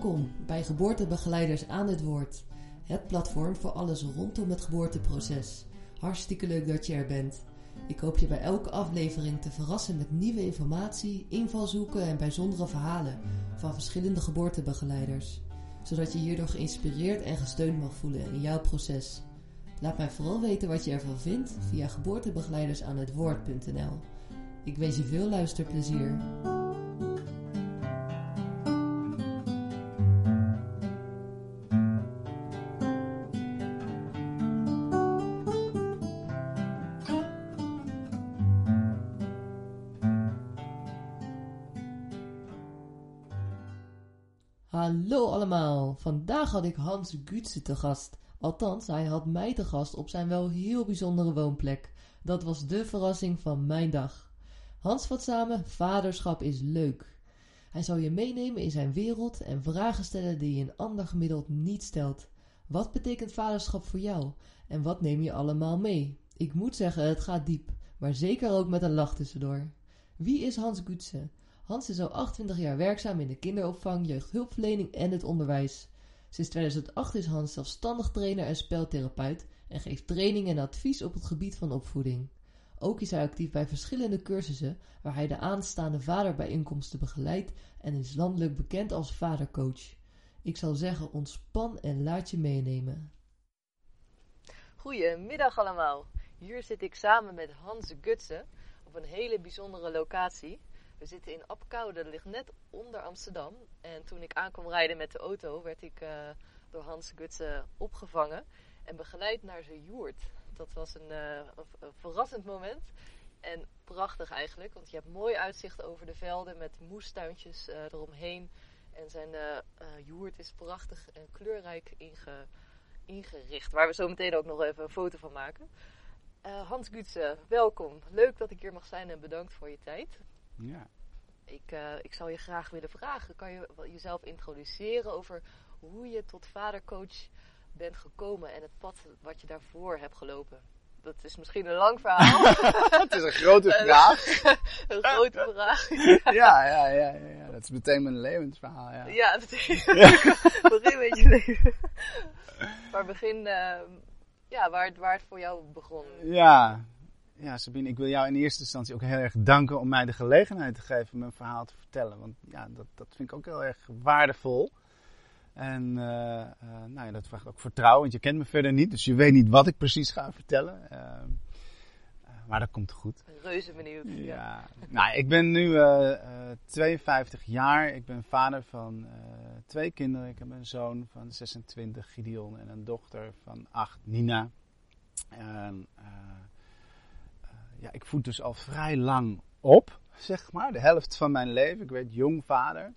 Welkom bij Geboortebegeleiders aan het Woord. Het platform voor alles rondom het geboorteproces. Hartstikke leuk dat je er bent. Ik hoop je bij elke aflevering te verrassen met nieuwe informatie, invalshoeken en bijzondere verhalen van verschillende geboortebegeleiders. Zodat je hierdoor geïnspireerd en gesteund mag voelen in jouw proces. Laat mij vooral weten wat je ervan vindt via geboortebegeleidersaanhetwoord.nl. Ik wens je veel luisterplezier. Vandaag had ik Hans Gutse te gast. Althans, hij had mij te gast op zijn wel heel bijzondere woonplek. Dat was de verrassing van mijn dag. Hans vat samen, vaderschap is leuk. Hij zal je meenemen in zijn wereld en vragen stellen die je een ander gemiddeld niet stelt. Wat betekent vaderschap voor jou? En wat neem je allemaal mee? Ik moet zeggen, het gaat diep, maar zeker ook met een lach tussendoor. Wie is Hans Gutse? Hans is al 28 jaar werkzaam in de kinderopvang, jeugdhulpverlening en het onderwijs. Sinds 2008 is Hans zelfstandig trainer en speltherapeut en geeft training en advies op het gebied van opvoeding. Ook is hij actief bij verschillende cursussen waar hij de aanstaande vaderbijeenkomsten begeleidt en is landelijk bekend als vadercoach. Ik zal zeggen, ontspan en laat je meenemen. Goedemiddag allemaal. Hier zit ik samen met Hans Gutsen op een hele bijzondere locatie. We zitten in Apkoude, dat ligt net onder Amsterdam. En toen ik aankwam rijden met de auto, werd ik uh, door Hans Gutsen opgevangen en begeleid naar zijn joert. Dat was een, uh, een, verrassend moment en prachtig eigenlijk, want je hebt mooi uitzicht over de velden met moestuintjes uh, eromheen. En zijn joert is prachtig en kleurrijk inge, ingericht, waar we zo meteen ook nog even een foto van maken. Hans Gutsen, welkom. Leuk dat ik hier mag zijn en bedankt voor je tijd. Ja. Ik, uh, ik zou je graag willen vragen, kan je jezelf introduceren over hoe je tot vadercoach bent gekomen en het pad wat je daarvoor hebt gelopen? Dat is misschien een lang verhaal. het is een grote vraag. een grote vraag. Ja. ja, ja, ja, ja, Dat is meteen mijn levensverhaal. Ja, ja dat is begin met je leven. maar begin, uh, ja, waar, waar het voor jou begon. Ja, ja, Sabine, ik wil jou in eerste instantie ook heel erg danken om mij de gelegenheid te geven mijn verhaal te vertellen. Want ja, dat, dat vind ik ook heel erg waardevol. En uh, uh, nou ja, dat vraagt ook vertrouwen, want je kent me verder niet, dus je weet niet wat ik precies ga vertellen. Uh, maar dat komt goed. Reuze benieuwd. Ja. ja. nou, ik ben nu 52 jaar. Ik ben vader van twee kinderen. Ik heb een zoon van 26, Gideon, en een dochter van 8, Nina. En, ja, ik voed dus al vrij lang op, zeg maar. De helft van mijn leven. Ik werd jong vader.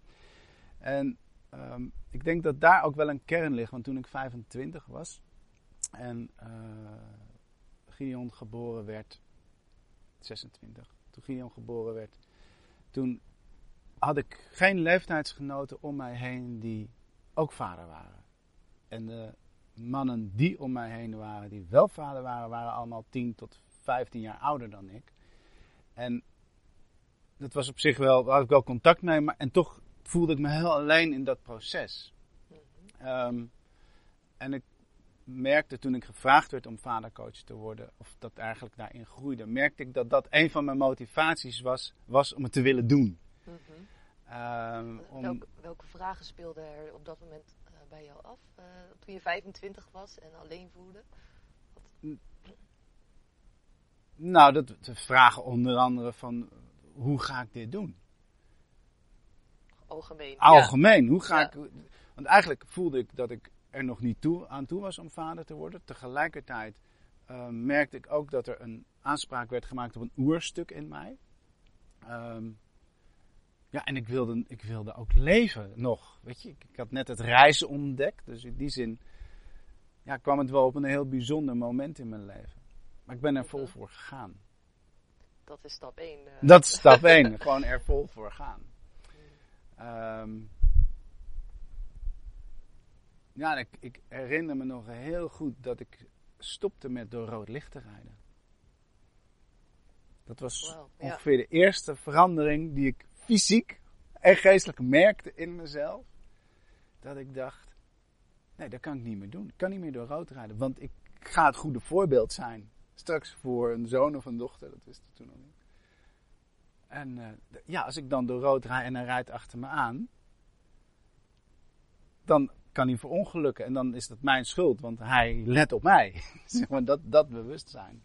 En um, ik denk dat daar ook wel een kern ligt. Want toen ik 25 was en uh, Gideon geboren werd, 26. Toen Gideon geboren werd, toen had ik geen leeftijdsgenoten om mij heen die ook vader waren. En de mannen die om mij heen waren, die wel vader waren, waren allemaal 10 tot 15 jaar ouder dan ik. En dat was op zich wel, had ik wel contact mee, maar en toch voelde ik me heel alleen in dat proces. Um, en ik merkte toen ik gevraagd werd om vadercoach te worden, of dat eigenlijk daarin groeide, merkte ik dat dat een van mijn motivaties was, was om het te willen doen. Mm -hmm. um, om... welke, welke, vragen speelden er op dat moment uh, bij jou af, uh, toen je 25 was en alleen voelde? Wat... Nou, dat, de vragen onder andere van, hoe ga ik dit doen? Algemeen. Algemeen, ja. hoe ga ja. ik... Want eigenlijk voelde ik dat ik er nog niet toe, aan toe was om vader te worden. Tegelijkertijd uh, merkte ik ook dat er een aanspraak werd gemaakt op een oerstuk in mij. Um, ja, en ik wilde, ik wilde ook leven nog. Weet je, ik, ik, had net het reizen ontdekt. Dus in die zin ja, kwam het wel op een heel bijzonder moment in mijn leven. Maar ik ben er vol voor gegaan. Dat is stap 1. Uh. Dat is stap 1. gewoon er vol voor gaan. Um, ja, ik, ik, herinner me nog heel goed dat ik stopte met door rood licht te rijden. Dat was wow, ongeveer de eerste verandering die ik fysiek en geestelijk merkte in mezelf. dat ik dacht, nee, dat kan ik niet meer doen. Ik kan niet meer door rood rijden, want ik ga het goede voorbeeld zijn. Straks voor een zoon of een dochter, dat wist ik toen nog niet. En uh, ja, als ik dan door rood rijd en hij rijdt achter me aan, dan kan hij verongelukken. En dan is dat mijn schuld, want hij let op mij. zeg maar, dat, dat bewustzijn.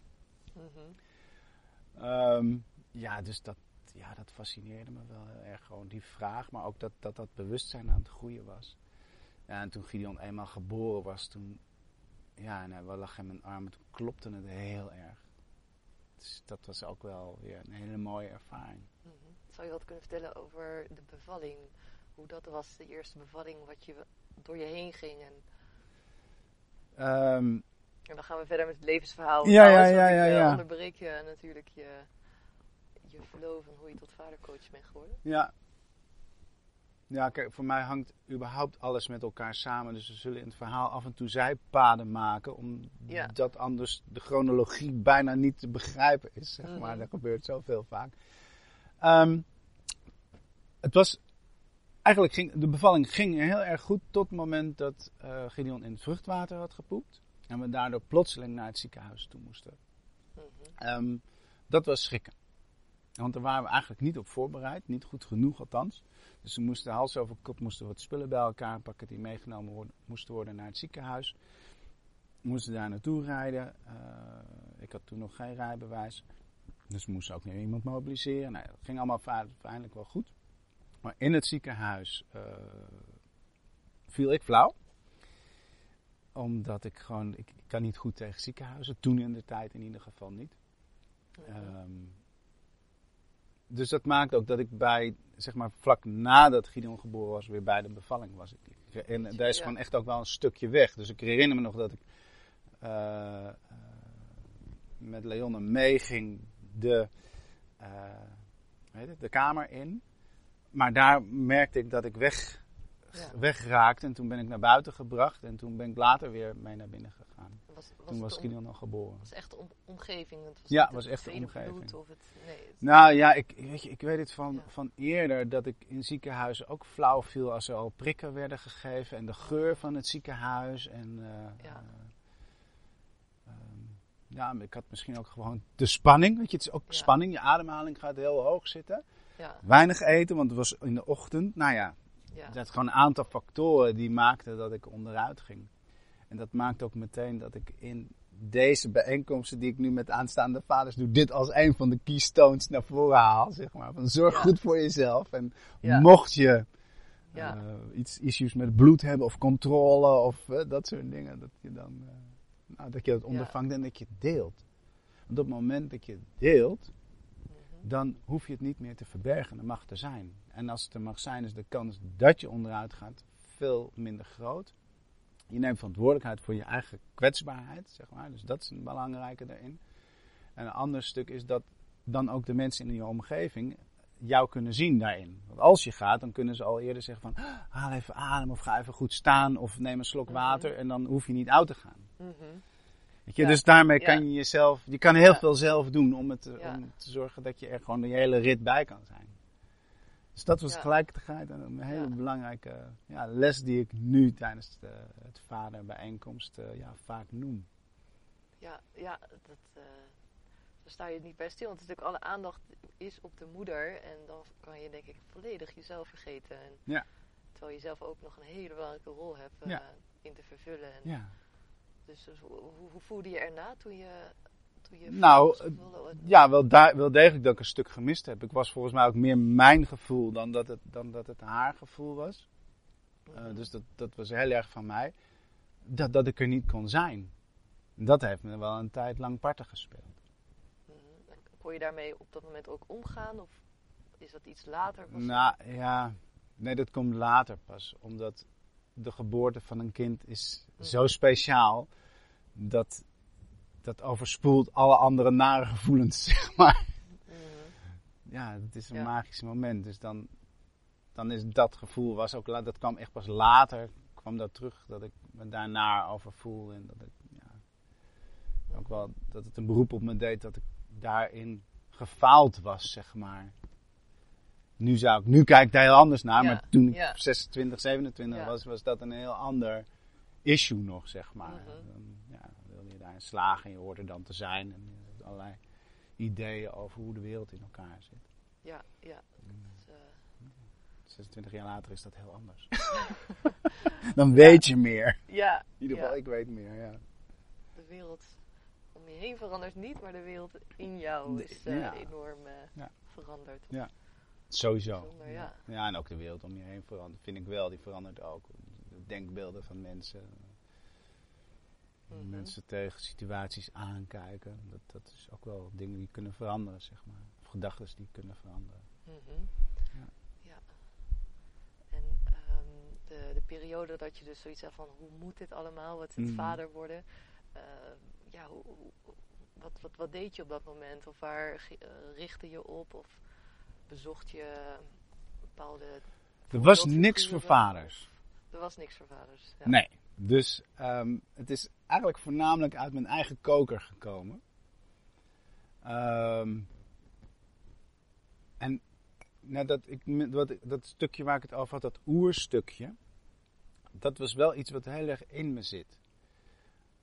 Mm ja, dus dat, ja, dat fascineerde me wel heel erg. Gewoon die vraag, maar ook dat dat, dat bewustzijn aan het groeien was. Ja, en toen Gideon eenmaal geboren was, toen, ja, en hij lag in mijn armen, toen klopte het heel erg. Dus dat was ook wel weer een hele mooie ervaring. Mm Zou je wat kunnen vertellen over de bevalling? Hoe dat was, de eerste bevalling, wat je door je heen ging? En, um, en dan gaan we verder met het levensverhaal. Ja, ja, ja, ja, ja. ja. onderbreek je natuurlijk je, je van hoe je tot vadercoach bent geworden. Ja. Ja, kijk, voor mij hangt überhaupt alles met elkaar samen. Dus we zullen in het verhaal af en toe zijpaden maken. Omdat anders de chronologie bijna niet te begrijpen is. Zeg maar. Mm Dat gebeurt zoveel vaak. Um, het was. Eigenlijk ging de bevalling ging heel erg goed tot het moment dat uh, Gideon in het vruchtwater had gepoept. En we daardoor plotseling naar het ziekenhuis toe moesten. Mm um, dat was schrikken. Want daar waren we eigenlijk niet op voorbereid. Niet goed genoeg althans. Dus we moesten hals over kop moesten wat spullen bij elkaar pakken die meegenomen worden, moesten worden naar het ziekenhuis. We moesten daar naartoe rijden. Uh, ik had toen nog geen rijbewijs. Dus we moesten ook weer iemand mobiliseren. Nou, dat ging allemaal uiteindelijk wel goed. Maar in het ziekenhuis uh, viel ik flauw. Omdat ik gewoon, ik, ik, kan niet goed tegen ziekenhuizen. Toen in de tijd in ieder geval niet. Um, dus dat maakt ook dat ik bij, zeg maar, vlak nadat Gideon geboren was, weer bij de bevalling was. En daar is gewoon echt ook wel een stukje weg. Dus ik herinner me nog dat ik uh, uh, met Leonne meeging de, uh, weet het, de kamer in. Maar daar merkte ik dat ik weg, ja. wegraakte. En toen ben ik naar buiten gebracht. En toen ben ik later weer mee naar binnen gegaan. Was, was toen was Gideon al geboren. Het was echt de omgeving? Het was ja, het was echt de omgeving. Of het, nee, het... Nou ja, ik, weet, je, ik weet het van, ja. van eerder dat ik in ziekenhuizen ook flauw viel als er al prikken werden gegeven. En de geur van het ziekenhuis. En, uh, ja. Uh, ja, ik had misschien ook gewoon de spanning. Weet je, het is ook ja. spanning. Je ademhaling gaat heel hoog zitten. Ja. Weinig eten, want het was in de ochtend. Nou ja, ja. dat gewoon een aantal factoren die maakten dat ik onderuit ging. En dat maakt ook meteen dat ik in deze bijeenkomsten die ik nu met aanstaande vaders doe, dit als een van de keystones naar voren haal. Zeg maar. Van zorg ja. goed voor jezelf. En ja. mocht je uh, iets issues met bloed hebben of controle of uh, dat soort dingen, dat je dan uh, nou, dat je dat ondervangt en dat je het deelt. Want op het moment dat je het deelt, dan hoef je het niet meer te verbergen. Dat mag er zijn. En als het er mag zijn, is de kans dat je onderuit gaat veel minder groot. Je neemt verantwoordelijkheid voor je eigen kwetsbaarheid, zeg maar. Dus dat is een belangrijke daarin. En een ander stuk is dat dan ook de mensen in je omgeving jou kunnen zien daarin. Want als je gaat, dan kunnen ze al eerder zeggen van... haal even adem of ga even goed staan of neem een slok water... en dan hoef je niet oud te gaan. Mm -hmm. Weet je, ja. Dus daarmee kan je jezelf... Je kan heel ja. veel zelf doen om, het, om te zorgen dat je er gewoon de hele rit bij kan zijn. Dus dat was tegelijkertijd een hele belangrijke ja, les die ik nu tijdens de, het vaderbijeenkomst uh, ja, vaak noem. Ja, ja dat, uh, daar sta je niet bij stil. Want natuurlijk alle aandacht is op de moeder. En dan kan je denk ik volledig jezelf vergeten. En ja. Terwijl je zelf ook nog een hele belangrijke rol hebt uh, in te vervullen. En ja. Dus, dus hoe, hoe voelde je erna toen je nou, ja, wel, wel degelijk dat ik een stuk gemist heb. Ik was volgens mij ook meer mijn gevoel dan dat het, dan dat het haar gevoel was. Uh, dus dat, dat was heel erg van mij. Dat, dat ik er niet kon zijn. Dat heeft me wel een tijd lang parten gespeeld. -hmm. Kon je daarmee op dat moment ook omgaan? Of is dat iets later? Nou ja, nee, dat komt later pas. Omdat de geboorte van een kind is mm -hmm. zo speciaal. Dat dat overspoelt alle andere nare gevoelens, zeg maar. Mm. Ja, het is een Ja. magisch moment. Dus dan, dan is dat gevoel, was ook, dat kwam echt pas later, kwam dat terug, dat ik me daarnaar over voel. En dat ik, ja, ook wel, dat het een beroep op me deed dat ik daarin gefaald was, zeg maar. nu, zou ik, nu kijk ik daar heel anders naar, Ja, maar toen ik ja. 26, 27 Ja. was, was dat een heel ander issue nog, zeg maar. Mhm. Dan, ja, je daarin slagen en je hoort er dan te zijn. En je hebt allerlei ideeën over hoe de wereld in elkaar zit. Ja, ja. Mm. Dus, eh, 26 jaar later is dat heel anders. dan weet je meer. ja, In ieder geval, ja. ik weet meer, ja. de wereld om je heen verandert niet, maar de wereld in jou is eh, ja. enorm eh, Ja. veranderd. Sowieso. Bijzonder, ja. ja, en ook de wereld om je heen verandert, vind ik wel. Die verandert ook. De denkbeelden van mensen. Mhm. Mensen tegen situaties aankijken. Dat, dat is ook wel dingen die kunnen veranderen, zeg maar. Of gedachten die kunnen veranderen. Mhm. Ja. Ja. En ehm, de, de periode dat je dus zoiets had van hoe moet dit allemaal, wat is het Mhm. vader worden. eh, ja, hoe, hoe- wat, wat, wat deed je op dat moment? Of waar eh, richtte je op? Of bezocht je bepaalde... Er was niks voor vaders. Er was niks voor vaders. Ja. Nee. Dus ehm, het is eigenlijk voornamelijk uit mijn eigen koker gekomen. Ehm, en nou, dat, ik, wat, dat stukje waar ik het over had, dat oerstukje, dat was wel iets wat heel erg in me zit.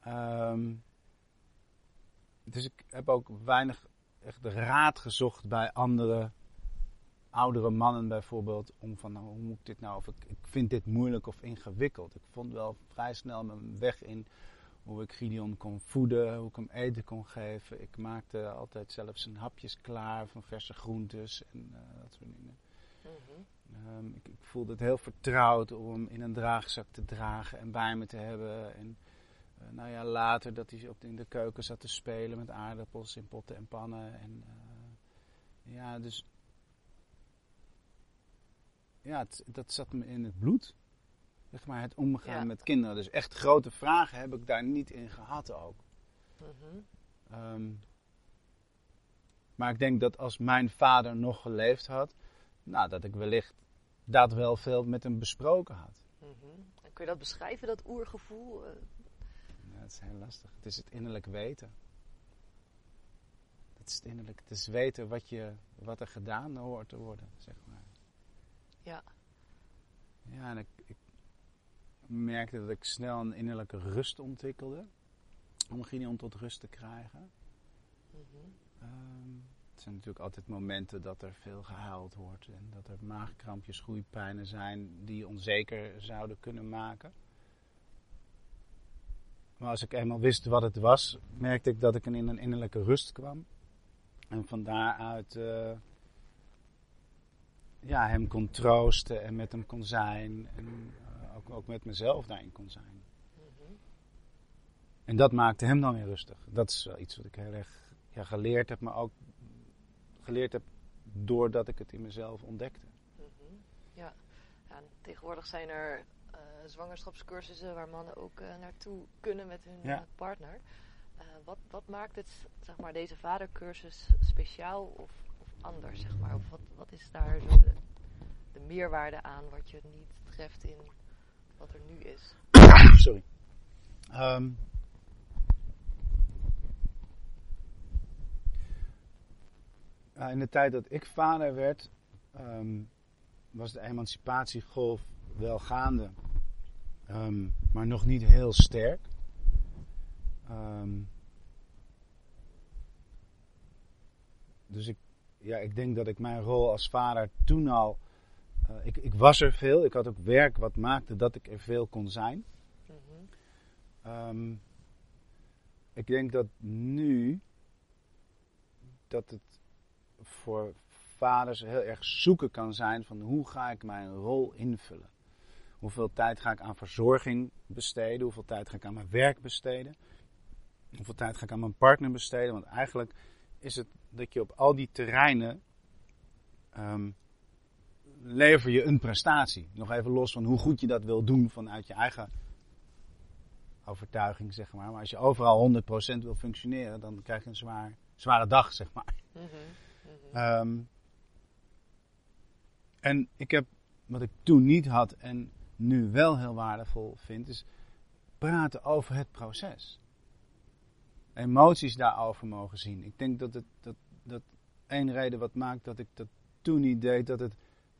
Ehm, dus ik heb ook weinig echt raad gezocht bij andere oudere mannen bijvoorbeeld, om van nou, hoe moet ik dit nou, of ik, ik vind dit moeilijk of ingewikkeld. Ik vond wel vrij snel mijn weg in hoe ik Gideon kon voeden, hoe ik hem eten kon geven. Ik maakte altijd zelf zijn hapjes klaar van verse groentes en eh, dat soort dingen. Mhm. Ehm, ik, ik voelde het heel vertrouwd om hem in een draagzak te dragen en bij me te hebben. En eh, nou ja, later dat hij op in de keuken zat te spelen met aardappels in potten en pannen. En, eh, ja, dus. Ja, het- dat zat me in het bloed. Zeg maar, het omgaan Ja. met kinderen. Dus echt grote vragen heb ik daar niet in gehad ook. Mhm. Ehm, maar ik denk dat als mijn vader nog geleefd had, nou, dat ik wellicht dat wel veel met hem besproken had. Mhm. En kun je dat beschrijven, dat oergevoel? Eh, Ja, dat is heel lastig. Het is het innerlijk weten. Het is het innerlijk. Het is weten wat, je, wat er gedaan hoort te worden, zeg maar. Ja. Ja, en ik, ik merkte dat ik snel een innerlijke rust ontwikkelde. Om Gideon tot rust te krijgen. Ehm, het zijn natuurlijk altijd momenten dat er veel gehuild wordt en dat er maagkrampjes, groeipijnen zijn die je onzeker zouden kunnen maken. Maar als ik eenmaal wist wat het was, merkte ik dat ik in een innerlijke rust kwam. En van daaruit eh, ja, hem kon troosten en met hem kon zijn. En eh, ook, ook met mezelf daarin kon zijn. En dat maakte hem dan weer rustig. Dat is wel iets wat ik heel erg ja, geleerd heb, maar ook geleerd heb doordat ik het in mezelf ontdekte. Mhm. Ja. ja, en tegenwoordig zijn er eh, zwangerschapscursussen waar mannen ook eh, naartoe kunnen met hun Ja. partner. Wat, wat maakt het, zeg maar, deze vadercursus speciaal of anders, zeg maar? Of wat, wat is daar zo de, de meerwaarde aan wat je niet treft in wat er nu is? Sorry. Ja, in de tijd dat ik vader werd, ehm, was de emancipatiegolf wel gaande, Ehm, maar nog niet heel sterk. Dus ik, ja, ik denk dat ik mijn rol als vader toen al. eh, ik, ik was er veel, ik had ook werk wat maakte dat ik er veel kon zijn. Mhm. Ehm, ik denk dat nu dat het voor vaders heel erg zoeken kan zijn van hoe ga ik mijn rol invullen. Hoeveel tijd ga ik aan verzorging besteden? Hoeveel tijd ga ik aan mijn werk besteden? Hoeveel tijd ga ik aan mijn partner besteden? Want eigenlijk is het dat je op al die terreinen ehm, lever je een prestatie. Nog even los van hoe goed je dat wil doen vanuit je eigen overtuiging, zeg maar. Maar als je overal 100% wil functioneren, dan krijg je een zwaar, zware dag, zeg maar. Mhm. Mhm. Ehm, en ik heb, wat ik toen niet had en nu wel heel waardevol vind, is praten over het proces. Emoties daarover mogen zien. Ik denk dat het dat, dat één reden wat maakt dat ik dat toen niet deed, dat het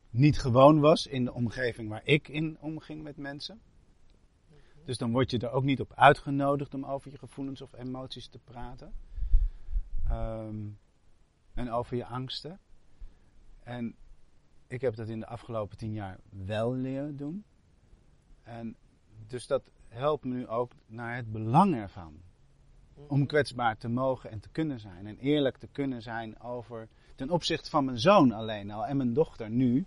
niet gewoon was in de omgeving waar ik in omging met mensen. Dus dan word je er ook niet op uitgenodigd om over je gevoelens of emoties te praten. Ehm, en over je angsten. En ik heb dat in de afgelopen tien jaar wel leren doen. En dus dat helpt me nu ook naar het belang ervan. Om kwetsbaar te mogen en te kunnen zijn. En eerlijk te kunnen zijn over. ten opzichte van mijn zoon alleen al en mijn dochter nu.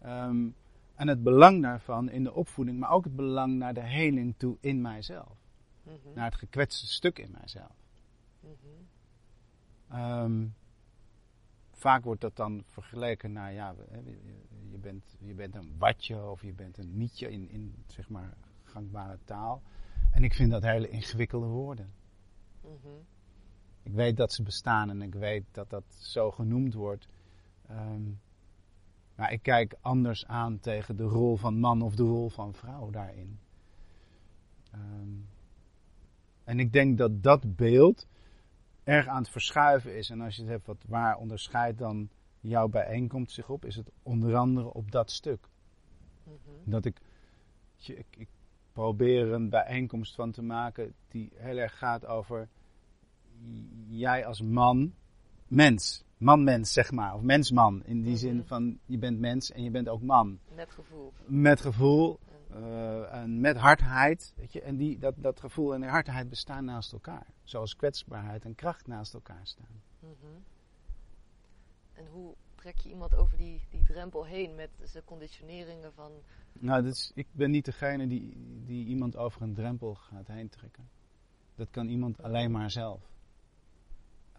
Ehm, en het belang daarvan in de opvoeding, maar ook het belang naar de heling toe in mijzelf. Naar het gekwetste stuk in mijzelf. Ehm, vaak wordt dat dan vergeleken naar, ja, je bent, je bent een watje of je bent een nietje in, in zeg maar gangbare taal. En ik vind dat hele ingewikkelde woorden. Ik weet dat ze bestaan en ik weet dat dat zo genoemd wordt. Ehm, maar ik kijk anders aan tegen de rol van man of de rol van vrouw daarin. Ehm, en ik denk dat dat beeld erg aan het verschuiven is. En als je het hebt, wat, waar onderscheidt dan jouw bijeenkomst zich op? Is het onder andere op dat stuk. Dat ik, ik, ik probeer een bijeenkomst van te maken die heel erg gaat over jij als man, mens, man-mens zeg maar, of mens-man. In die zin van je bent mens en je bent ook man. Met gevoel. Met gevoel uh, en met hardheid. Weet je, en die, dat, dat gevoel en die hardheid bestaan naast elkaar. Zoals kwetsbaarheid en kracht naast elkaar staan. En hoe trek je iemand over die, die drempel heen met de conditioneringen van. Nou, is, ik ben niet degene die, die iemand over een drempel gaat heen trekken. Dat kan iemand alleen maar zelf.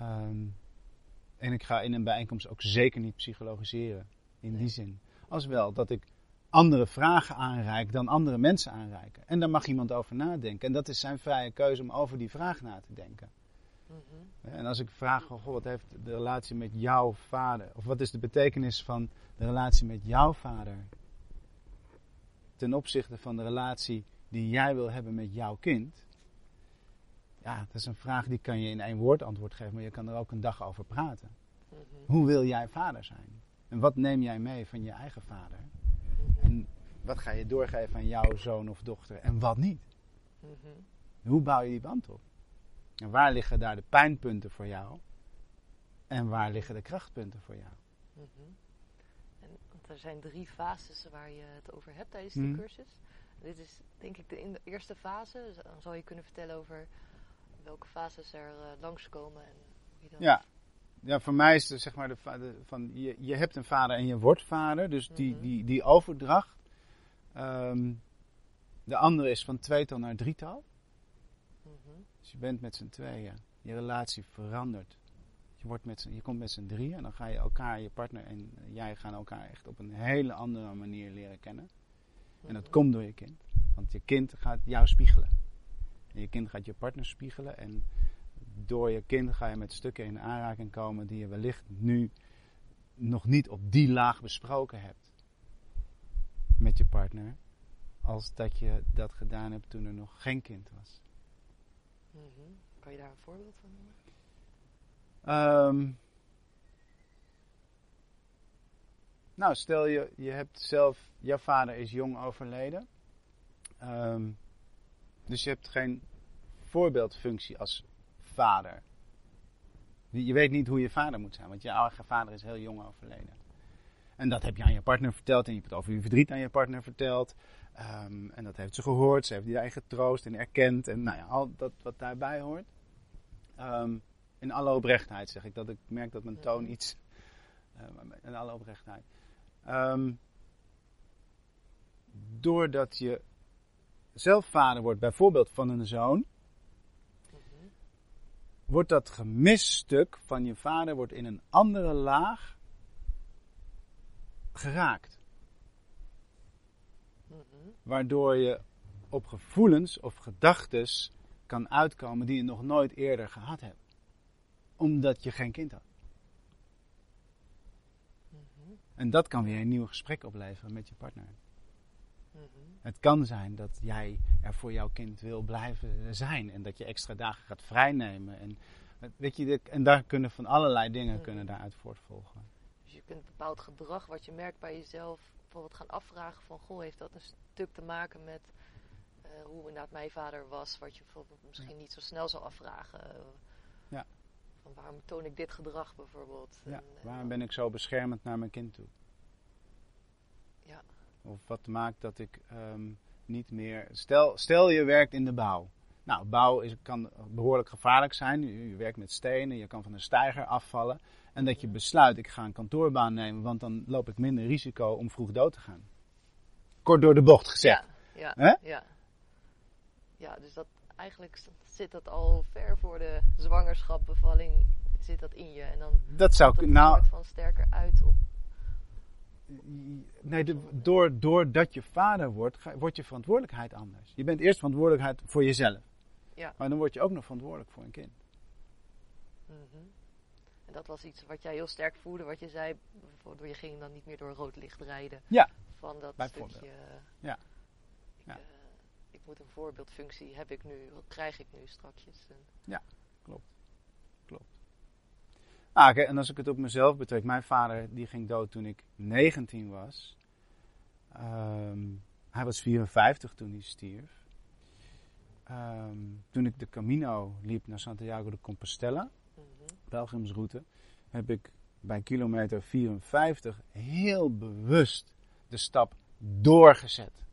Um, en ik ga in een bijeenkomst ook zeker niet psychologiseren. In die zin. Als wel dat ik andere vragen aanreik dan andere mensen aanreiken. En daar mag iemand over nadenken. En dat is zijn vrije keuze om over die vraag na te denken. En als ik vraag, goh, wat heeft de relatie met jouw vader, of wat is de betekenis van de relatie met jouw vader ten opzichte van de relatie die jij wil hebben met jouw kind? Ja, dat is een vraag die kan je in één woord antwoord geven, maar je kan er ook een dag over praten. Hoe wil jij vader zijn? En wat neem jij mee van je eigen vader? En wat ga je doorgeven aan jouw zoon of dochter en wat niet? Hoe bouw je die band op? En waar liggen daar de pijnpunten voor jou? En waar liggen de krachtpunten voor jou? Want er zijn drie fases waar je het over hebt tijdens de cursus. Dit is denk ik de, in de eerste fase. Dus dan zal je kunnen vertellen over welke fases er uh, langskomen. En hoe je ja. ja, voor mij is het zeg maar de, de, van je, je hebt een vader en je wordt vader. Dus die, Mhm. die, die overdracht. Ehm, de andere is van tweetal naar drietal. Mhm. Dus je bent met z'n tweeën. Je relatie verandert. Je, wordt met je komt met z'n drieën en dan ga je elkaar, je partner en jij gaan elkaar echt op een hele andere manier leren kennen. En dat komt door je kind. Want je kind gaat jou spiegelen. En je kind gaat je partner spiegelen. En door je kind ga je met stukken in aanraking komen die je wellicht nu nog niet op die laag besproken hebt. Met je partner. Als dat je dat gedaan hebt toen er nog geen kind was. Mhm. Kan je daar een voorbeeld van noemen? Ehm, nou, stel je, je hebt zelf, jouw vader is jong overleden. Ehm, dus je hebt geen voorbeeldfunctie als vader. Je weet niet hoe je vader moet zijn, want je eigen vader is heel jong overleden. En dat heb je aan je partner verteld en je hebt het over je verdriet aan je partner verteld. Ehm, en dat heeft ze gehoord, ze heeft die eigen troost en erkend en nou ja, al dat wat daarbij hoort. Ehm, in alle oprechtheid zeg ik dat. Ik merk dat mijn toon iets. eh, in alle oprechtheid. Ehm, doordat je zelf vader wordt, bijvoorbeeld van een zoon, wordt dat gemist stuk van je vader wordt in een andere laag geraakt. Mhm. Waardoor je op gevoelens of gedachtes kan uitkomen die je nog nooit eerder gehad hebt. Omdat je geen kind had. En dat kan weer een nieuw gesprek opleveren met je partner. Mhm. Het kan zijn dat jij er voor jouw kind wil blijven zijn. En dat je extra dagen gaat vrijnemen. En, weet je, en daar kunnen van allerlei dingen kunnen daaruit voortvolgen. Dus je kunt bepaald gedrag wat je merkt bij jezelf bijvoorbeeld gaan afvragen van, goh, heeft dat een stuk te maken met eh, hoe inderdaad mijn vader was, wat je bijvoorbeeld misschien niet zo snel zou afvragen. Ja. Waarom toon ik dit gedrag bijvoorbeeld? Ja, En, en waarom ben ik zo beschermend naar mijn kind toe? Ja. Of wat maakt dat ik ehm, niet meer. Stel, stel je werkt in de bouw. Nou, bouw is, kan behoorlijk gevaarlijk zijn. Je, je werkt met stenen, je kan van een steiger afvallen. En dat je besluit, ik ga een kantoorbaan nemen, want dan loop ik minder risico om vroeg dood te gaan. Kort door de bocht gezegd. Ja, ja, ja. Ja, dus dat eigenlijk zit dat al ver voor de zwangerschap, bevalling, zit dat in je. En dan Dat zou het Nou, van sterker uit op. Nee, de, door, doordat je vader wordt, ga- wordt je verantwoordelijkheid anders. Je bent eerst verantwoordelijkheid voor jezelf. Ja. Maar dan word je ook nog verantwoordelijk voor een kind. Mhm. En dat was iets wat jij heel sterk voelde, wat je zei, bijvoorbeeld, je ging dan niet meer door rood licht rijden. Ja, Van dat stukje. Ja. Ik, Ja. eh, ik moet een voorbeeldfunctie, heb ik nu, wat krijg ik nu strakjes? En, Ah, oké, en als ik het op mezelf betrek, mijn vader die ging dood toen ik 19 was. Ehm, hij was 54 toen hij stierf. Ehm, toen ik de Camino liep naar Santiago de Compostela, pelgrimsroute, heb ik bij kilometer 54 heel bewust de stap doorgezet.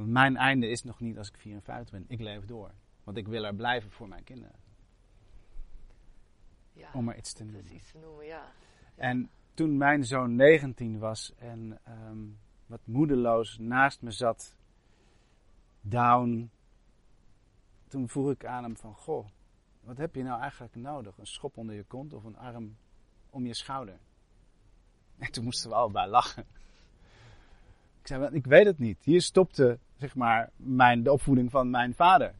Want mijn einde is nog niet als ik 54 ben. Ik leef door. Want ik wil er blijven voor mijn kinderen. Ja, Om maar iets te noemen. iets te noemen, ja. Ja. En toen mijn zoon 19 was en ehm, wat moedeloos naast me zat, down, toen vroeg ik aan hem van, goh, wat heb je nou eigenlijk nodig? Een schop onder je kont of een arm om je schouder? En toen moesten we allebei lachen. Ik zei, "Wel, ik weet het niet. Hier stopte, zeg maar, mijn, de opvoeding van mijn vader.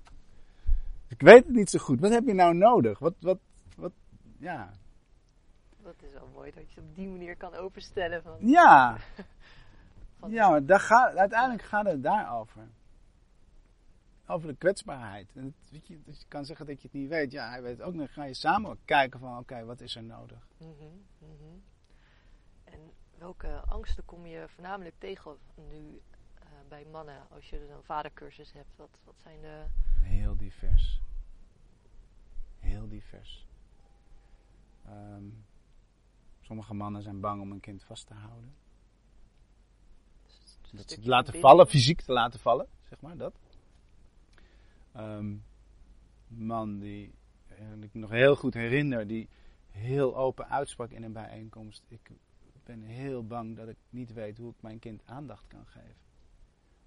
Ik weet het niet zo goed. Wat heb je nou nodig? Wat, wat, wat, ja. Dat is wel mooi dat je het op die manier kan openstellen. Van, Ja, van- Ja, maar daar gaat, uiteindelijk gaat het daarover. Over de kwetsbaarheid. En het, weet je, dat je kan zeggen dat je het niet weet. Ja, hij weet het ook. Dan ga je samen kijken van, oké, wat is er nodig? Mhm, mhm. En welke angsten kom je voornamelijk tegen nu bij mannen als je een vadercursus hebt? Wat, wat zijn de. Heel divers. Heel divers. Ehm, sommige mannen zijn bang om een kind vast te houden. dus Dat ze het laten vallen, fysiek te laten vallen, zeg maar, dat. Ehm, man die eh, ik nog heel goed herinner, die heel open uitsprak in een bijeenkomst. Ik ben heel bang dat ik niet weet hoe ik mijn kind aandacht kan geven.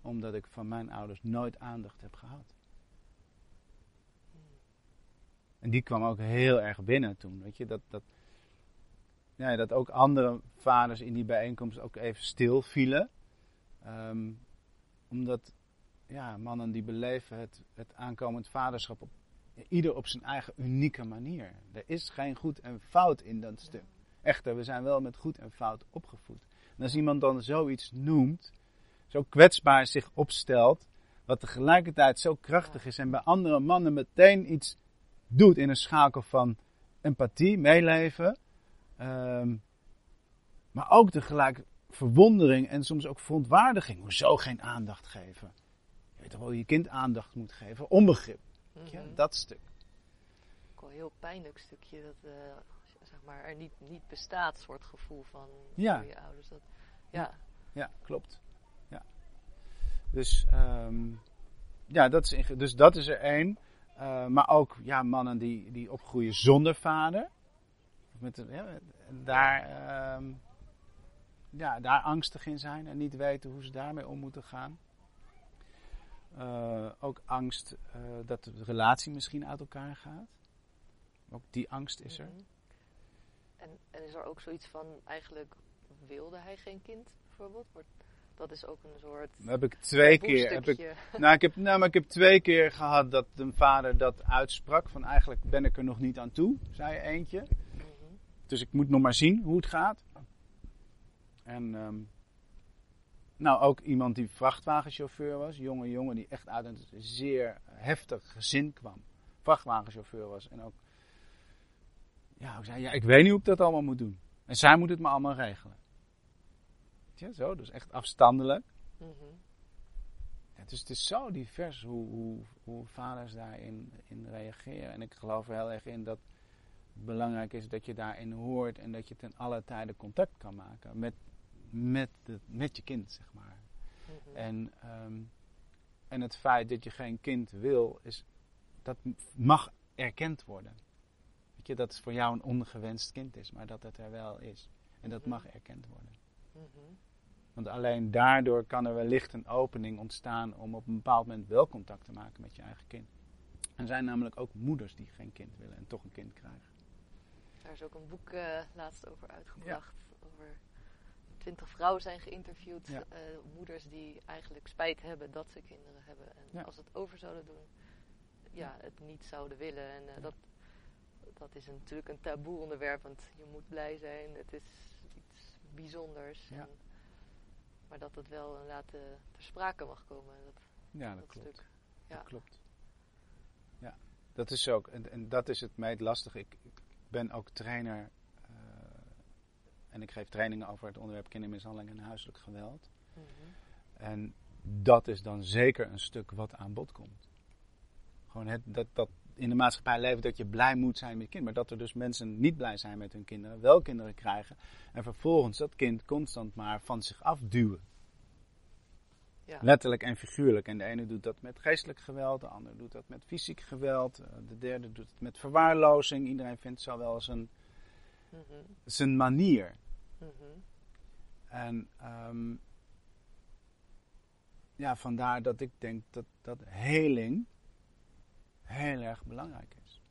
Omdat ik van mijn ouders nooit aandacht heb gehad. En die kwam ook heel erg binnen toen, weet je, dat, dat, ja, dat ook andere vaders in die bijeenkomst ook even stil vielen. Ehm, omdat ja, mannen die beleven het, het aankomend vaderschap op, ieder op zijn eigen unieke manier. Er is geen goed en fout in dat stuk. Echter, we zijn wel met goed en fout opgevoed. Als iemand dan zoiets noemt, zo kwetsbaar zich opstelt, wat tegelijkertijd zo krachtig is en bij andere mannen meteen iets doet in een schakel van empathie, meeleven, ehm, maar ook tegelijk verwondering en soms ook verontwaardiging. Hoezo geen aandacht geven? Je weet toch wel je kind aandacht moet geven? Onbegrip. Mhm. Dat stuk. Ook wel een heel pijnlijk stukje dat eh, zeg maar, er niet, niet bestaat, soort gevoel van Ja. je ouders. Dat, ja. Ja, klopt. Dus, ehm, ja, dat is, dus dat is er één. Eh, maar ook ja, mannen die, die opgroeien zonder vader. Met, ja, daar, ehm, ja, daar angstig in zijn en niet weten hoe ze daarmee om moeten gaan. Eh, ook angst eh, dat de relatie misschien uit elkaar gaat. Ook die angst is er. Mhm. En, is er ook zoiets van, eigenlijk wilde hij geen kind, bijvoorbeeld? Dat is ook een soort... Heb ik twee keer. Heb ik, nou, ik heb, nou, maar ik heb twee keer gehad dat een vader dat uitsprak. Van eigenlijk ben ik er nog niet aan toe, zei eentje. Mhm. Dus ik moet nog maar zien hoe het gaat. En ehm, nou, ook iemand die vrachtwagenchauffeur was. Jonge jongen die echt uit een zeer heftig gezin kwam. Vrachtwagenchauffeur was. En ook, ja, ik zei, ja, ik weet niet hoe ik dat allemaal moet doen. En zij moet het me allemaal regelen. Weet je, zo, dus echt afstandelijk. Mhm. Ja, dus het is zo divers hoe, hoe, hoe vaders daarin in reageren. En ik geloof er heel erg in dat het belangrijk is dat je daarin hoort en dat je ten alle tijde contact kan maken met, met, de, met je kind, zeg maar. Mhm. En, ehm, en het feit dat je geen kind wil, is, dat mag erkend worden. Weet je, dat het voor jou een ongewenst kind is, maar dat het er wel is. En dat Mhm. mag erkend worden. Want alleen daardoor kan er wellicht een opening ontstaan om op een bepaald moment wel contact te maken met je eigen kind. Er zijn namelijk ook moeders die geen kind willen en toch een kind krijgen. Daar is ook een boek eh, laatst over uitgebracht. Over twintig vrouwen zijn geïnterviewd. Ja. eh, moeders die eigenlijk spijt hebben dat ze kinderen hebben. En Ja. als ze het over zouden doen, ja, het niet zouden willen. En eh, dat, dat is natuurlijk een taboe onderwerp. Want je moet blij zijn. Het is bijzonders. Ja. En, maar dat het wel inderdaad eh, ter sprake mag komen. Dat, Ja, dat, dat klopt. stuk. Ja. Dat klopt. Ja, dat is ook. En, en dat is het meest lastige. Ik, ik ben ook trainer. eh, en ik geef trainingen over het onderwerp kindermishandeling en huiselijk geweld. Mhm. En dat is dan zeker een stuk wat aan bod komt. Gewoon het, dat, dat in de maatschappij leven dat je blij moet zijn met je kind. Maar dat er dus mensen niet blij zijn met hun kinderen, wel kinderen krijgen. En vervolgens dat kind constant maar van zich afduwen. Ja. Letterlijk en figuurlijk. En de ene doet dat met geestelijk geweld, de ander doet dat met fysiek geweld. eh, De derde doet het met verwaarlozing. Iedereen vindt zo wel zijn, Mhm. zijn manier. Mhm. En ehm, ja, vandaar dat ik denk dat, dat heling heel erg belangrijk is.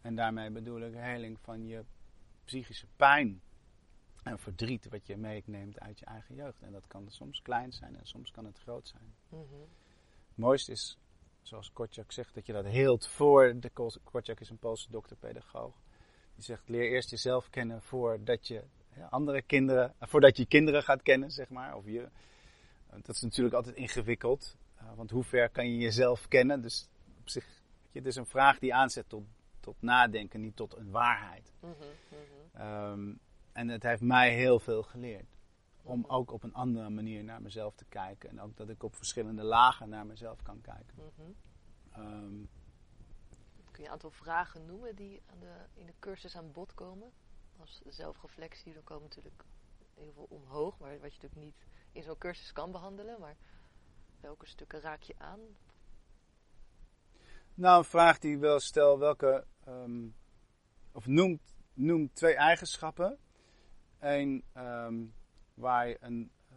En daarmee bedoel ik heling van je psychische pijn en verdriet wat je meeneemt uit je eigen jeugd. En dat kan soms klein zijn en soms kan het groot zijn. Mhm. Het mooiste is, zoals Kortjak zegt, dat je dat heelt voor. De Kortjak is een Poolse dokter-pedagoog. Die zegt: leer eerst jezelf kennen voordat je andere kinderen, voordat je kinderen gaat kennen, zeg maar. Of je, dat is natuurlijk altijd ingewikkeld, eh, want hoe ver kan je jezelf kennen? Dus op zich, je, het is een vraag die aanzet tot, tot nadenken, niet tot een waarheid. Mhm. Mhm. Ehm, en het heeft mij heel veel geleerd. Om ook op een andere manier naar mezelf te kijken. En ook dat ik op verschillende lagen naar mezelf kan kijken. Ehm, Kun je een aantal vragen noemen die aan de, in de cursus aan bod komen? Als zelfreflectie, dan komen natuurlijk heel veel omhoog, maar wat je natuurlijk niet in zo'n cursus kan behandelen. Maar welke stukken raak je aan? Nou, een vraag die ik wel stel. Welke, ehm, of noem, noem twee eigenschappen. Eén ehm, waar je een eh,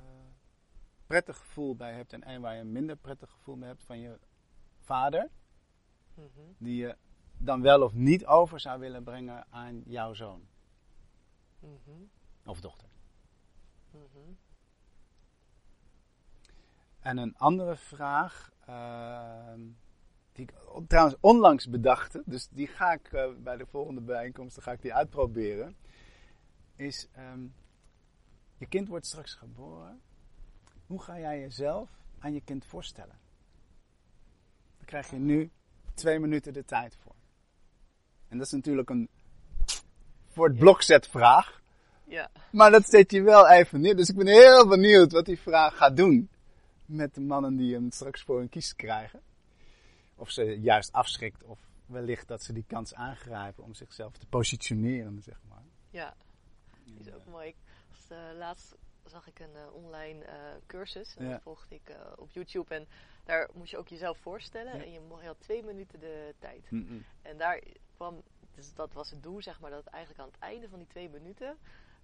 prettig gevoel bij hebt. En één waar je een minder prettig gevoel bij hebt van je vader. Mhm. Die je dan wel of niet over zou willen brengen aan jouw zoon Mhm. of dochter. Mhm. En een andere vraag, ehm, die ik trouwens onlangs bedachte, dus die ga ik eh, bij de volgende bijeenkomsten ga ik die uitproberen, is: ehm, je kind wordt straks geboren. Hoe ga jij jezelf aan je kind voorstellen? Daar krijg je nu twee minuten de tijd voor. En dat is natuurlijk een voor het blokzet vraag. Ja. Maar dat zet je wel even neer. Dus ik ben heel benieuwd wat die vraag gaat doen. Met de mannen die hem straks voor hun kies krijgen. Of ze juist afschrikt. Of wellicht dat ze die kans aangrijpen om zichzelf te positioneren, zeg maar. Ja, die is ook mooi. Ik was, eh, laatst zag ik een eh, online eh, cursus. En Ja. dat volgde ik op YouTube. En daar moest je ook jezelf voorstellen. Ja. En je, mo- je had twee minuten de tijd. En daar kwam, dus dat was het doel, zeg maar, dat eigenlijk aan het einde van die twee minuten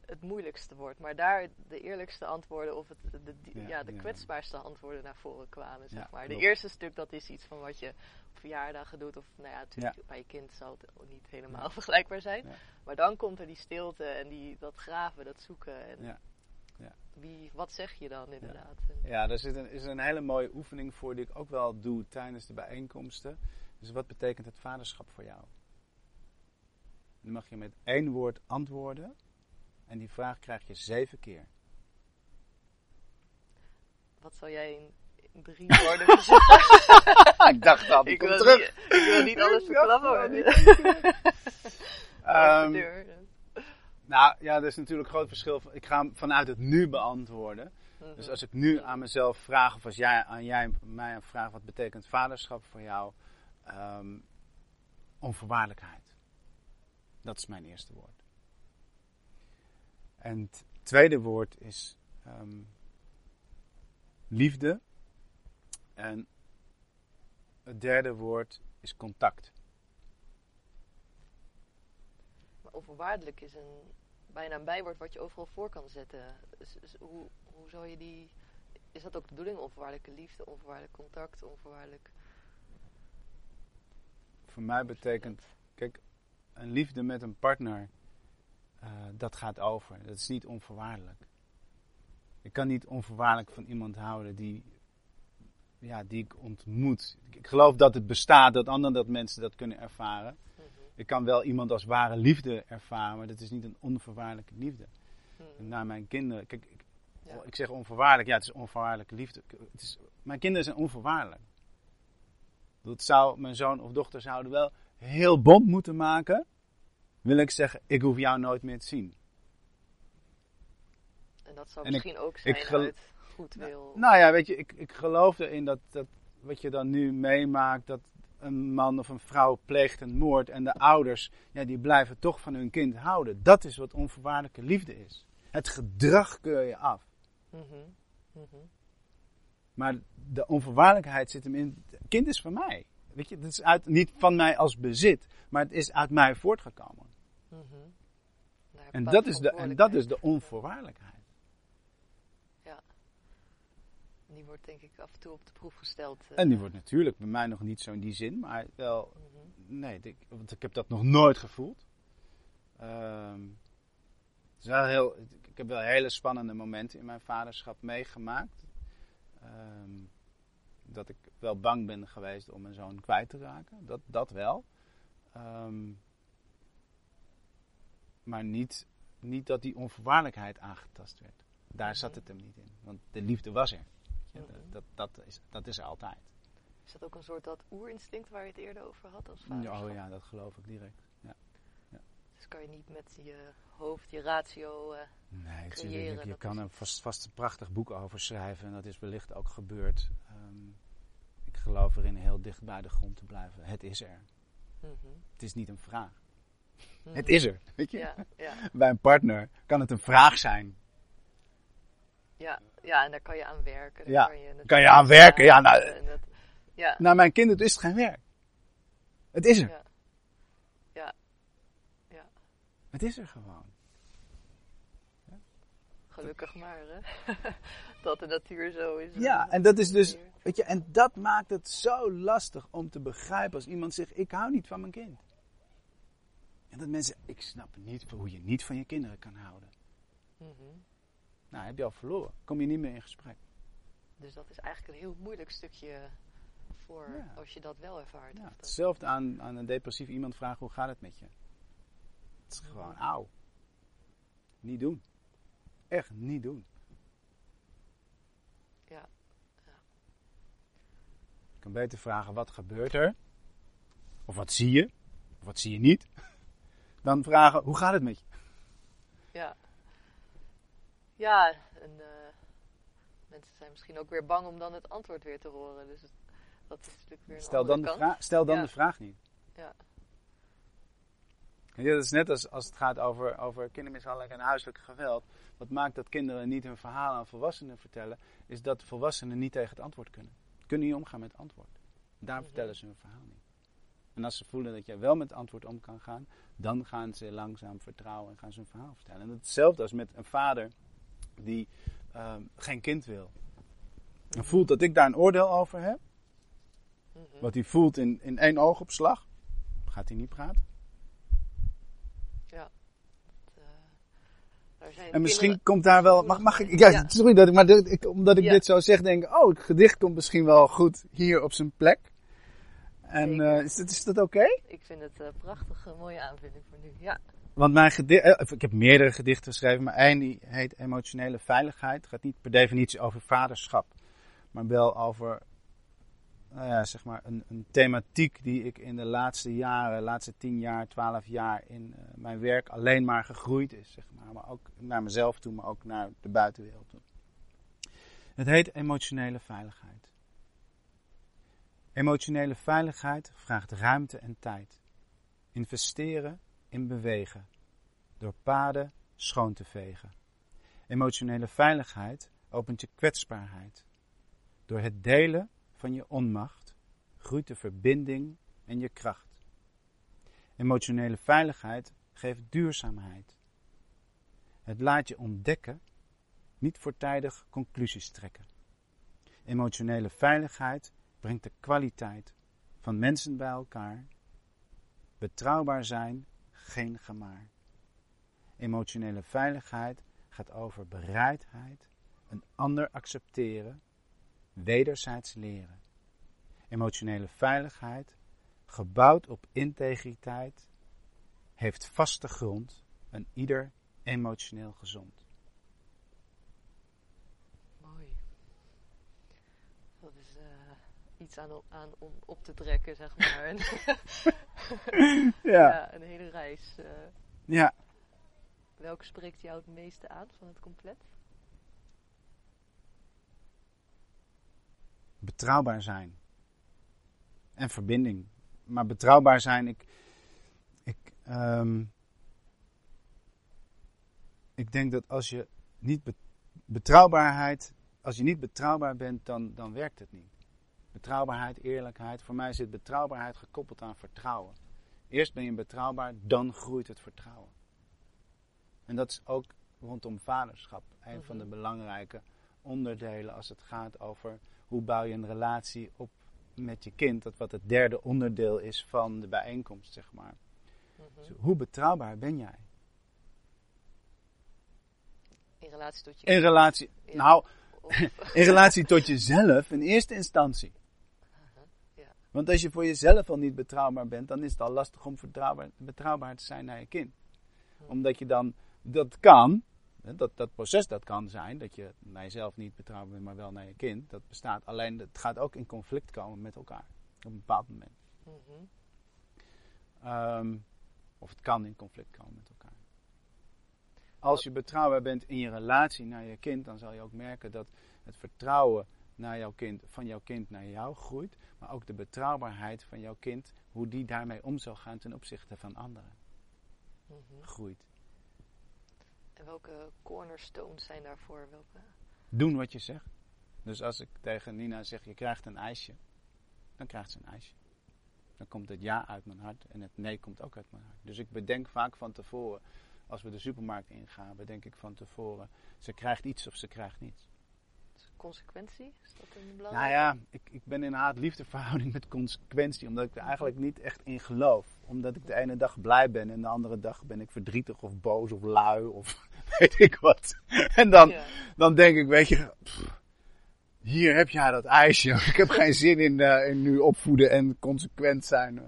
het moeilijkste wordt. Maar daar de eerlijkste antwoorden of het, de, de- Ja, ja, de ja. kwetsbaarste antwoorden naar voren kwamen, zeg Ja, maar. De klopt. eerste stuk, dat is iets van wat je op verjaardagen doet. Of nou ja, natuurlijk bij je kind zal het niet helemaal vergelijkbaar zijn. Maar dan komt er die stilte en die, dat graven, dat zoeken. En Ja. Ja. Wie, wat zeg je dan inderdaad? Ja, daar zit een, is een hele mooie oefening voor die ik ook wel doe tijdens de bijeenkomsten. Dus wat betekent het vaderschap voor jou? Dan mag je met één woord antwoorden. En die vraag krijg je zeven keer. Wat zou jij in, in drie woorden zeggen? ik dacht die ik, wil terug. Niet, ik wil niet alles verklappen. Ehm, deur. Nou ja, er is natuurlijk een groot verschil. Ik ga hem vanuit het nu beantwoorden. Mhm. Dus als ik nu aan mezelf vraag, of als jij aan jij mij vraagt wat betekent vaderschap voor jou, Ehm, onvoorwaardelijkheid. Dat is mijn eerste woord. En het tweede woord is ehm, liefde. En het derde woord is contact. Maar onvoorwaardelijk is een, bijna een bijwoord wat je overal voor kan zetten. Dus, dus hoe, hoe zou je die... Is dat ook de bedoeling? Onvoorwaardelijke liefde, onvoorwaardelijk contact, onvoorwaardelijk... Voor mij betekent, kijk, een liefde met een partner, uh, dat gaat over. Dat is niet onvoorwaardelijk. Ik kan niet onvoorwaardelijk van iemand houden die, ja, die ik ontmoet. Ik geloof dat het bestaat, dat anderen dat mensen dat kunnen ervaren. Mhm. Ik kan wel iemand als ware liefde ervaren, maar dat is niet een onvoorwaardelijke liefde. Mhm. Naar mijn kinderen, kijk, ik, Ja. ik zeg onvoorwaardelijk, ja, het is onvoorwaardelijke liefde. Het is, mijn kinderen zijn onvoorwaardelijk. Dat zou, mijn zoon of dochter zouden wel heel bond moeten maken. Wil ik zeggen, ik hoef jou nooit meer te zien. En dat zou En ik- misschien ook zijn ik uit goed wil. Nou ja, weet je, ik, ik geloof erin dat, dat wat je dan nu meemaakt, dat een man of een vrouw pleegt een moord en de ouders, ja, die blijven toch van hun kind houden. Dat is wat onvoorwaardelijke liefde is. Het gedrag keur je af. Mhm. Mhm. Maar de onvoorwaardelijkheid zit hem in. Het kind is van mij. Weet je, het is uit, niet van mij als bezit, maar het is uit mij voortgekomen. Mhm. En dat is de, en dat is de onvoorwaardelijkheid. Die wordt denk ik af en toe op de proef gesteld. eh. En die wordt natuurlijk bij mij nog niet zo in die zin, maar wel. Mhm. Nee, ik, want ik heb dat nog nooit gevoeld. Ehm, het is wel heel, ik heb wel hele spannende momenten in mijn vaderschap meegemaakt. Ehm, dat ik wel bang ben geweest om mijn zoon kwijt te raken. Dat, dat wel. Ehm, maar niet, niet dat die onvoorwaardelijkheid aangetast werd. Daar zat het hem niet in. Want de liefde was er. Ja, dat, dat, is, dat is er altijd. Is dat ook een soort dat oerinstinct waar je het eerder over had als vaderschap? Oh ja, dat geloof ik direct. Ja. Dus kan je niet met je hoofd, je ratio... eh, Nee, creëren, natuurlijk. Je dat kan er vast, vast een prachtig boek over schrijven. En dat is wellicht ook gebeurd. Ehm, ik geloof erin heel dicht bij de grond te blijven. Het is er. mhm. Het is niet een vraag. Het is er. Weet je? Ja, ja, Bij een partner kan het een vraag zijn. ja, ja, en daar kan je aan werken. Daar Ja, kan je, kan je aan werken. Ja, nou, dat- ja, Naar mijn kinderen is het geen werk. Het is er. ja, ja, ja, Het is er gewoon. gelukkig maar, hè. dat de natuur zo is. Ja, en dat is dus, weet je, en dat maakt het zo lastig om te begrijpen als iemand zegt, ik hou niet van mijn kind. En dat mensen, ik snap niet hoe je niet van je kinderen kan houden. Mhm. Nou, heb je al verloren. Kom je niet meer in gesprek. Dus dat is eigenlijk een heel moeilijk stukje voor Ja. als je dat wel ervaart. Ja, dat- hetzelfde aan, aan een depressief iemand vragen, hoe gaat het met je? Het is gewoon, auw. Niet doen. Echt niet doen. Ja, Je kan beter vragen, wat gebeurt er? Of wat zie je? Of wat zie je niet? Dan vragen, hoe gaat het met je? ja. Ja, en eh, mensen zijn misschien ook weer bang om dan het antwoord weer te horen. Dus het- dat is natuurlijk weer een Stel dan, de, vraag, stel dan Ja. de vraag niet. Ja. Ja, dat is net als, als het gaat over, over kindermishandeling en huiselijk geweld. Wat maakt dat kinderen niet hun verhaal aan volwassenen vertellen, is dat volwassenen niet tegen het antwoord kunnen. Kunnen niet omgaan met het antwoord. Daar Mhm. vertellen ze hun verhaal niet. En als ze voelen dat jij wel met antwoord om kan gaan, dan gaan ze langzaam vertrouwen en gaan ze hun verhaal vertellen. En hetzelfde als met een vader die ehm, geen kind wil. En voelt dat ik daar een oordeel over heb, wat hij voelt in, in één oogopslag, gaat hij niet praten. Eh, daar zijn En misschien kinderen- komt daar wel. Mag, mag ik. Ja, Ja. sorry dat ik. Maar dit- ik, omdat ik Ja. dit zo zeg, denk ik. Oh, het gedicht komt misschien wel goed hier op zijn plek. En eh, is, dat, is dat oké? Ik vind het een prachtige, mooie aanvulling voor nu. Ja, Want mijn gedicht. eh, ik heb meerdere gedichten geschreven, maar één die heet Emotionele Veiligheid. Het gaat niet per definitie over vaderschap, maar wel over nou ja, zeg maar een, een, thematiek die ik in de laatste jaren, laatste tien jaar, twaalf jaar in uh, mijn werk alleen maar gegroeid is. Zeg maar. maar ook naar mezelf toe, maar ook naar de buitenwereld toe. Het heet emotionele veiligheid. Emotionele veiligheid vraagt ruimte en tijd. Investeren in bewegen. Door paden schoon te vegen. Emotionele veiligheid opent je kwetsbaarheid. Door het delen van je onmacht groeit de verbinding en je kracht. Emotionele veiligheid geeft duurzaamheid. Het laat je ontdekken, niet voortijdig conclusies trekken. Emotionele veiligheid brengt de kwaliteit van mensen bij elkaar. Betrouwbaar zijn, geen gemaar. Emotionele veiligheid gaat over bereidheid, een ander accepteren, wederzijds leren. Emotionele veiligheid, gebouwd op integriteit, heeft vaste grond en ieder emotioneel gezond. Mooi. Dat is uh, iets aan, aan, om op te trekken, zeg maar. ja. ja. Een hele reis. Uh. Ja. Welke spreekt jou het meeste aan van het compleet? Betrouwbaar zijn. En verbinding. Maar betrouwbaar zijn, ik. Ik, um, ik denk dat als je niet betrouwbaarheid. Als je niet betrouwbaar bent, dan, dan werkt het niet. Betrouwbaarheid, eerlijkheid. Voor mij zit betrouwbaarheid gekoppeld aan vertrouwen. Eerst ben je betrouwbaar, dan groeit het vertrouwen. En dat is ook rondom vaderschap een van de mhm. belangrijke onderdelen als het gaat over hoe bouw je een relatie op met je kind. Dat wat het derde onderdeel is van de bijeenkomst, zeg maar. Mhm. dus hoe betrouwbaar ben jij? In relatie tot je In relatie, nou, in relatie tot jezelf in eerste instantie. Want als je voor jezelf al niet betrouwbaar bent, dan is het al lastig om betrouwbaar, betrouwbaar te zijn naar je kind. Omdat je dan dat kan, dat, dat proces dat kan zijn, dat je naar jezelf niet betrouwbaar bent, maar wel naar je kind, dat bestaat. Alleen het gaat ook in conflict komen met elkaar op een bepaald moment. Mhm. Ehm, of het kan in conflict komen met elkaar. Als je betrouwbaar bent in je relatie naar je kind, dan zal je ook merken dat het vertrouwen naar jouw kind, van jouw kind naar jou groeit, maar ook de betrouwbaarheid van jouw kind, hoe die daarmee om zal gaan ten opzichte van anderen, mhm. groeit. En welke cornerstones zijn daarvoor? Welke? Doen wat je zegt. Dus als ik tegen Nina zeg, je krijgt een ijsje, dan krijgt ze een ijsje. Dan komt het ja uit mijn hart en het nee komt ook uit mijn hart. Dus ik bedenk vaak van tevoren, als we de supermarkt ingaan, bedenk ik van tevoren, ze krijgt iets of ze krijgt niets. Consequentie, is dat een belangrijke? Nou ja, ik, ik ben in een haat-liefde verhouding met consequentie, omdat ik er eigenlijk niet echt in geloof omdat ik de ene dag blij ben en de andere dag ben ik verdrietig of boos of lui of weet ik wat. En dan, dan denk ik, weet je, hier heb jij dat ijsje. Ik heb geen zin in, uh, in nu opvoeden en consequent zijn.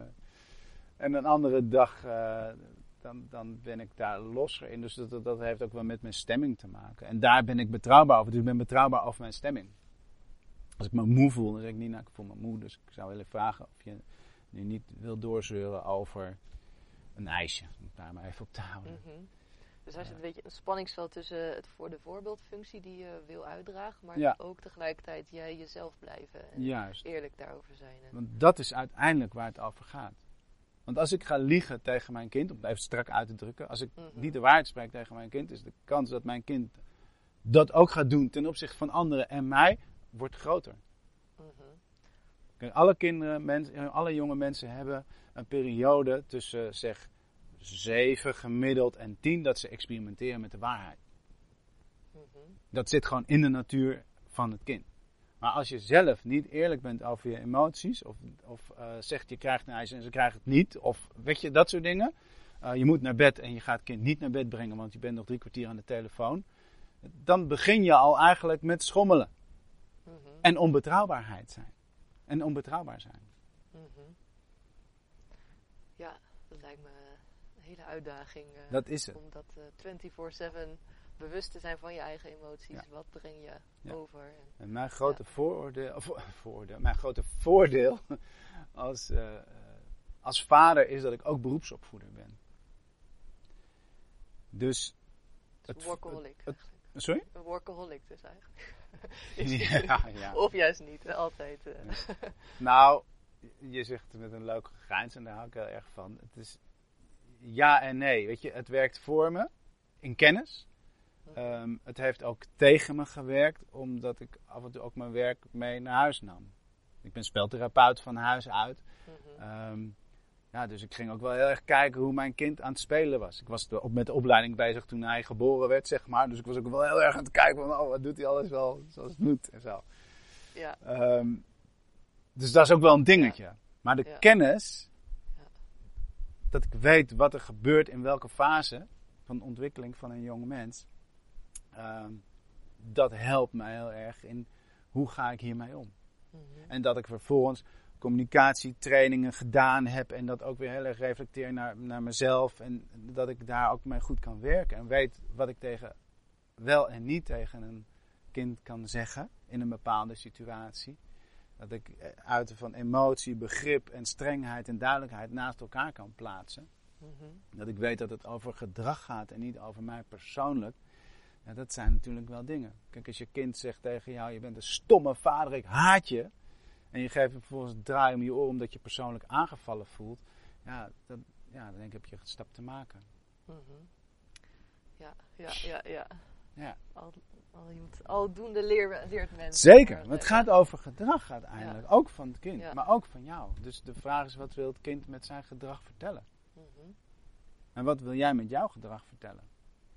En een andere dag, uh, dan, dan ben ik daar losser in. Dus dat, dat heeft ook wel met mijn stemming te maken. En daar ben ik betrouwbaar over. Dus ik ben betrouwbaar over mijn stemming. Als ik me moe voel, dan zeg ik niet, nou ik voel me moe. Dus ik zou willen vragen of je die niet wil doorzeuren over een ijsje. Om daar maar even op te houden. Mhm. Dus daar zit een beetje een spanningsveld tussen het voor de voorbeeldfunctie die je wil uitdragen, maar ook tegelijkertijd jij jezelf blijven en Juist. eerlijk daarover zijn. Want dat is uiteindelijk waar het over gaat. Want als ik ga liegen tegen mijn kind, om het even strak uit te drukken, als ik mhm. niet de waarheid spreek tegen mijn kind, is de kans dat mijn kind dat ook gaat doen ten opzichte van anderen en mij, wordt groter alle kinderen, mensen, alle jonge mensen hebben een periode tussen zeg 7 gemiddeld en 10 dat ze experimenteren met de waarheid. Mhm. Dat zit gewoon in de natuur van het kind. Maar als je zelf niet eerlijk bent over je emoties, of, of uh, zegt je krijgt een ijs en ze krijgt het niet, of weet je, dat soort dingen. Uh, je moet naar bed en je gaat het kind niet naar bed brengen, want je bent nog drie kwartier aan de telefoon. Dan begin je al eigenlijk met schommelen. Mhm. En onbetrouwbaarheid zijn en onbetrouwbaar zijn. Mhm. Ja, dat lijkt me een hele uitdaging. Uh, dat is het. Om dat uh, eh, 24-7 bewust te zijn van je eigen emoties. Ja. Wat breng je Ja. over? En, En mijn grote vooroordeel, of, vooroordeel, mijn grote voordeel als, eh, eh, als vader is dat ik ook beroepsopvoeder ben. Dus, dus Het- workaholic. het- sorry? Een workaholic dus eigenlijk. Ja, ja. Of juist niet, altijd. eh. Nou, je zegt met een leuke grijns en daar hou ik heel erg van. Het is ja en nee. Weet je, het werkt voor me in kennis. Ehm, het heeft ook tegen me gewerkt, omdat ik af en toe ook mijn werk mee naar huis nam. Ik ben speltherapeut van huis uit. Mhm. Ehm, ja, dus ik ging ook wel heel erg kijken hoe mijn kind aan het spelen was. Ik was de- met de opleiding bezig toen hij geboren werd, zeg maar. Dus ik was ook wel heel erg aan het kijken van, oh, wat doet hij alles wel zoals het moet en zo. Ja, Ehm, dus dat is ook wel een dingetje. Maar de Ja. kennis, dat ik weet wat er gebeurt in welke fase van ontwikkeling van een jong mens, ehm, dat helpt mij heel erg in hoe ga ik hiermee om. Mhm. En dat ik vervolgens communicatietrainingen gedaan heb en dat ook weer heel erg reflecteer naar, naar mezelf en dat ik daar ook mee goed kan werken en weet wat ik tegen wel en niet tegen een kind kan zeggen in een bepaalde situatie. Dat ik eh, uiten van emotie, begrip en strengheid en duidelijkheid naast elkaar kan plaatsen. Mhm. Dat ik weet dat het over gedrag gaat en niet over mij persoonlijk. Ja, dat zijn natuurlijk wel dingen. Kijk, als je kind zegt tegen jou, je bent een stomme vader, ik haat je. En je geeft hem vervolgens een draai om je oor omdat je persoonlijk aangevallen voelt. Ja, dat, ja dan denk ik, heb je een stap te maken. Mhm. Ja, ja, ja, ja. Ja. Al, al, je moet, aldoende leer, leert mensen. Zeker, want het gaat over gedrag uiteindelijk. Ook van het kind, Ja. maar ook van jou. Dus de vraag is, wat wil het kind met zijn gedrag vertellen? mhm. En wat wil jij met jouw gedrag vertellen?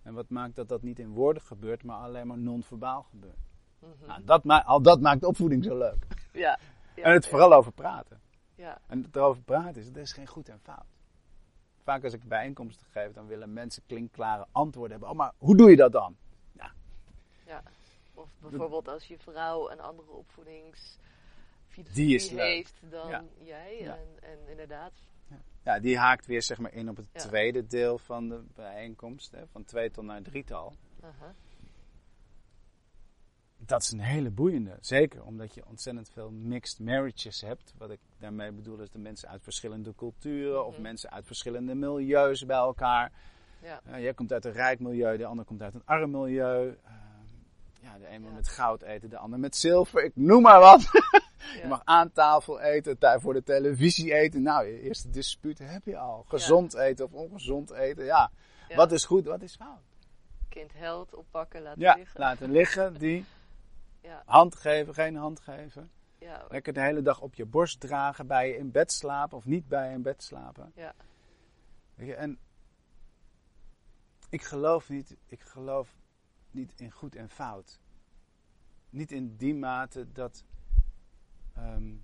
En wat maakt dat dat niet in woorden gebeurt, maar alleen maar non-verbaal gebeurt? Mhm. Nou, dat al dat maakt opvoeding zo leuk. Ja. ja, en het ja, vooral over praten. Ja, En het erover praten is, er is geen goed en fout. Vaak als ik bijeenkomsten geef, dan willen mensen klinkklare antwoorden hebben. Oh, maar hoe doe je dat dan? ja. Of bijvoorbeeld als je vrouw een andere opvoedingsfilosofie heeft dan Ja. jij. Ja. En, en inderdaad, Ja, die haakt weer zeg maar in op het Ja. tweede deel van de bijeenkomst. Hè, van tweetal naar drietal. aha, Dat is een hele boeiende. Zeker omdat je ontzettend veel mixed marriages hebt. Wat ik daarmee bedoel is de mensen uit verschillende culturen of Mhm. mensen uit verschillende milieus bij elkaar. ja, Uh, jij komt uit een rijk milieu, de ander komt uit een arm milieu. Uh, ja, de een wil Ja. met goud eten, de ander met zilver. Ik noem maar wat. je mag aan tafel eten, tijd voor de televisie eten. Nou, je eerste dispuut heb je al. Gezond eten of ongezond eten. Ja. Wat is goed, wat is fout? kind held oppakken, laten Ja, liggen. laten liggen. Die Ja, hand geven, geen hand geven. ja, Lekker de hele dag op je borst dragen, bij je in bed slapen of niet bij je in bed slapen. Ja. Weet je, en ik geloof niet, ik geloof niet in goed en fout. Niet in die mate dat ehm,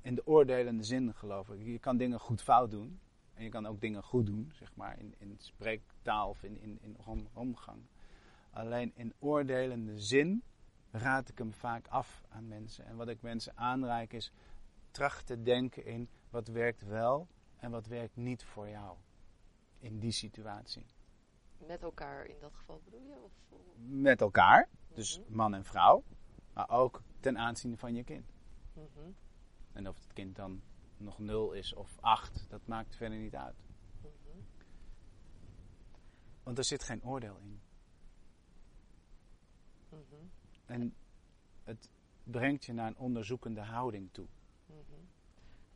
in de oordelende zin geloof ik. Je kan dingen goed fout doen. En je kan ook dingen goed doen, zeg maar, in, in spreektaal of in, in, in om- omgang. Alleen in oordelende zin raad ik hem vaak af aan mensen. En wat ik mensen aanreik is, tracht te denken in wat werkt wel en wat werkt niet voor jou. In die situatie. met elkaar in dat geval bedoel je? Of, of- Met elkaar, dus Mhm. man en vrouw, maar ook ten aanzien van je kind. Mhm, En of het kind dan nog nul is of acht, dat maakt verder niet uit. mhm. Want er zit geen oordeel in. Mhm, En het brengt je naar een onderzoekende houding toe.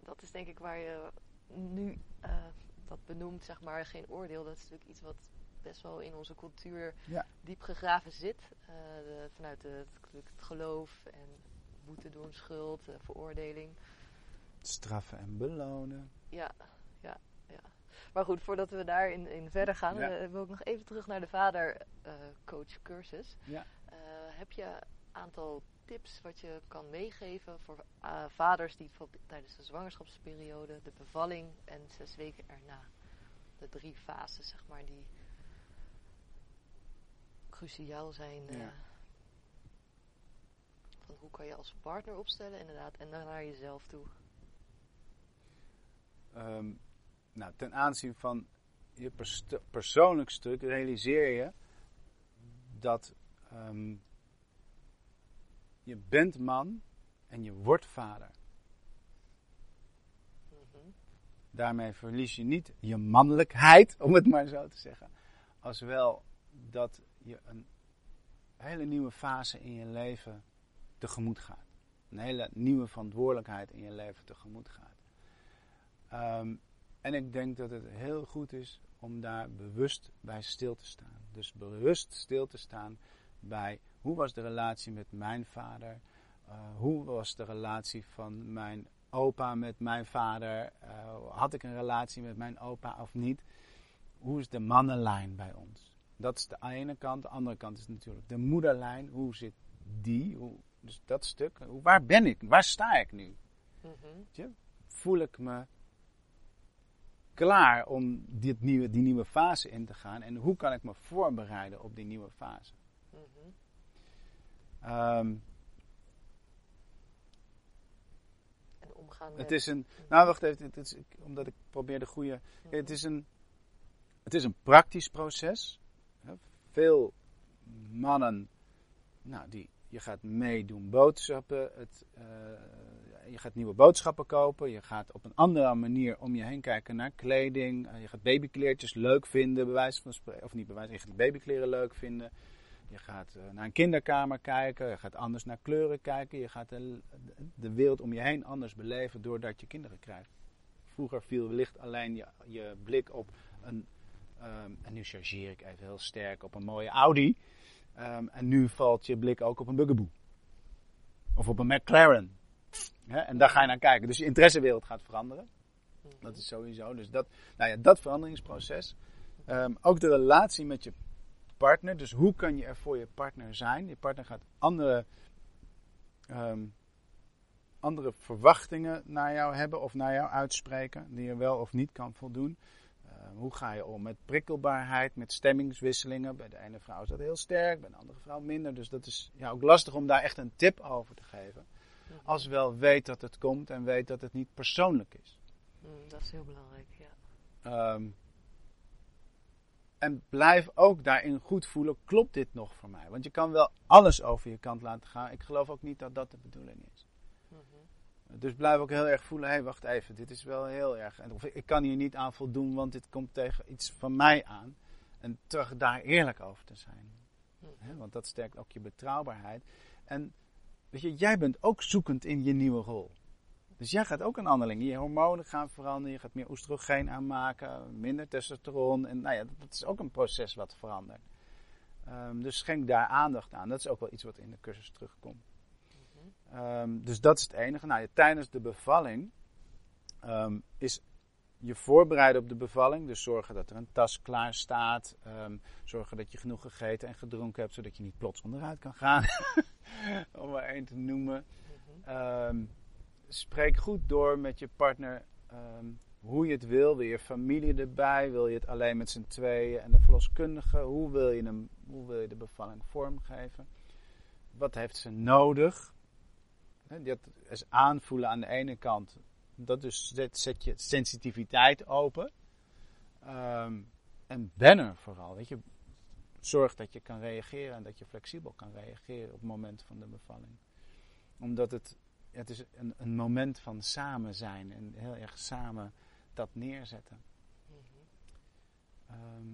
Dat is denk ik waar je nu eh, dat benoemt, zeg maar, geen oordeel. Dat is natuurlijk iets wat best wel in onze cultuur Ja. diep gegraven zit. Eh, de- vanuit het geloof en boete doen, schuld, eh, veroordeling. Straffen en belonen. Ja, ja, ja. Maar goed, voordat we daarin in verder gaan, Ja. eh, wil ik nog even terug naar de vadercoach cursus. Ja. Eh, heb je een aantal tips wat je kan meegeven voor eh, vaders die tijdens de zwangerschapsperiode, de bevalling en zes weken erna, de drie fases zeg maar, die cruciaal zijn. eh, Ja. Van hoe kan je als partner opstellen inderdaad en dan naar jezelf toe. Ehm, nou, ten aanzien van je pers- persoonlijk stuk realiseer je dat ehm, je bent man en je wordt vader. Mhm. Daarmee verlies je niet je mannelijkheid, om het maar zo te zeggen. Als wel dat je een hele nieuwe fase in je leven tegemoet gaat. Een hele nieuwe verantwoordelijkheid in je leven tegemoet gaat. Ehm, en ik denk dat het heel goed is om daar bewust bij stil te staan. Dus bewust stil te staan bij hoe was de relatie met mijn vader? Uh, hoe was de relatie van mijn opa met mijn vader? Uh, had ik een relatie met mijn opa of niet? Hoe is de mannenlijn bij ons? Dat is de ene kant. De andere kant is natuurlijk de moederlijn. Hoe zit die? Hoe, dus dat stuk. Waar ben ik? Waar sta ik nu? Mhm. Voel ik me klaar om dit nieuwe, die nieuwe fase in te gaan? En hoe kan ik me voorbereiden op die nieuwe fase? Mhm. Ehm, En omgaan met... het is een. Nou, wacht even. Het is, omdat ik probeer de goede. Mhm. Het is een. Het is een praktisch proces. Veel mannen. Nou, die, je gaat meedoen boodschappen. Het, eh, je gaat nieuwe boodschappen kopen. Je gaat op een andere manier om je heen kijken naar kleding. Eh, je gaat babykleertjes leuk vinden, bij wijze van spreken. Of niet bij wijze je gaat babykleren leuk vinden. Je gaat eh, naar een kinderkamer kijken. Je gaat anders naar kleuren kijken. Je gaat de, de wereld om je heen anders beleven doordat je kinderen krijgt. Vroeger viel wellicht alleen je, je blik op een. ehm, en nu chargeer ik even heel sterk op een mooie Audi. Ehm, en nu valt je blik ook op een Bugaboo. Of op een McLaren. En daar ga je naar kijken. Dus je interessewereld gaat veranderen. Dat is sowieso. Dus dat, nou ja, dat veranderingsproces. Ehm, ook de relatie met je partner. Dus hoe kan je er voor je partner zijn? Je partner gaat andere, ehm, andere verwachtingen naar jou hebben of naar jou uitspreken. Die je wel of niet kan voldoen. Ehm, hoe ga je om met prikkelbaarheid, met stemmingswisselingen? Bij de ene vrouw is dat heel sterk, bij de andere vrouw minder. Dus dat is ja, ook lastig om daar echt een tip over te geven. Mhm. Als je wel weet dat het komt en weet dat het niet persoonlijk is. Mhm, Dat is heel belangrijk, ja. Ehm, en blijf ook daarin goed voelen, klopt dit nog voor mij? Want je kan wel alles over je kant laten gaan. Ik geloof ook niet dat dat de bedoeling is. Dus blijf ook heel erg voelen, hé hey, wacht even, dit is wel heel erg. en Of ik kan hier niet aan voldoen, want dit komt tegen iets van mij aan. En terug daar eerlijk over te zijn. Want dat sterkt ook je betrouwbaarheid. En weet je, jij bent ook zoekend in je nieuwe rol. Dus jij gaat ook een anderling. Je hormonen gaan veranderen, je gaat meer oestrogeen aanmaken, minder testosteron. En nou ja, dat, dat is ook een proces wat verandert. Ehm, dus schenk daar aandacht aan. Dat is ook wel iets wat in de cursus terugkomt. Ehm, dus dat is het enige. Nou, tijdens de bevalling ehm, is je voorbereiden op de bevalling. Dus zorgen dat er een tas klaar staat. Ehm, zorgen dat je genoeg gegeten en gedronken hebt, zodat je niet plots onderuit kan gaan. Om maar één te noemen. Spreek goed door met je partner hoe je het wil. Wil je familie erbij? Wil je het alleen met z'n tweeën en de verloskundige? Hoe wil je, hem, hoe wil je de bevalling vormgeven? Wat heeft ze nodig? Hè, Dat is aanvoelen aan de ene kant. Dat dus zet, zet je sensitiviteit open. Ehm, en ben er vooral. Weet je, zorg dat je kan reageren en dat je flexibel kan reageren op het moment van de bevalling. Omdat het, het is een, een moment van samen zijn en heel erg samen dat neerzetten. Mhm. Ehm,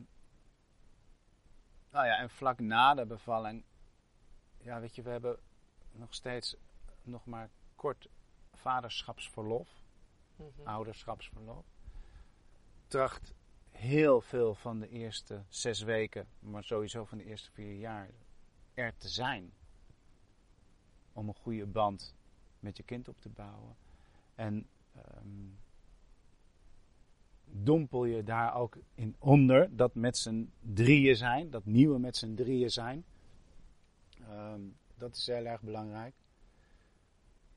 nou ja, en vlak na de bevalling, ja, weet je, we hebben nog steeds nog maar kort vaderschapsverlof, Mhm. ouderschapsverlof. Tracht heel veel van de eerste zes weken, maar sowieso van de eerste vier jaar, er te zijn. Om een goede band met je kind op te bouwen. En ehm, dompel je daar ook in onder dat met z'n drieën zijn, dat nieuwe met z'n drieën zijn. Ehm, dat is heel erg belangrijk.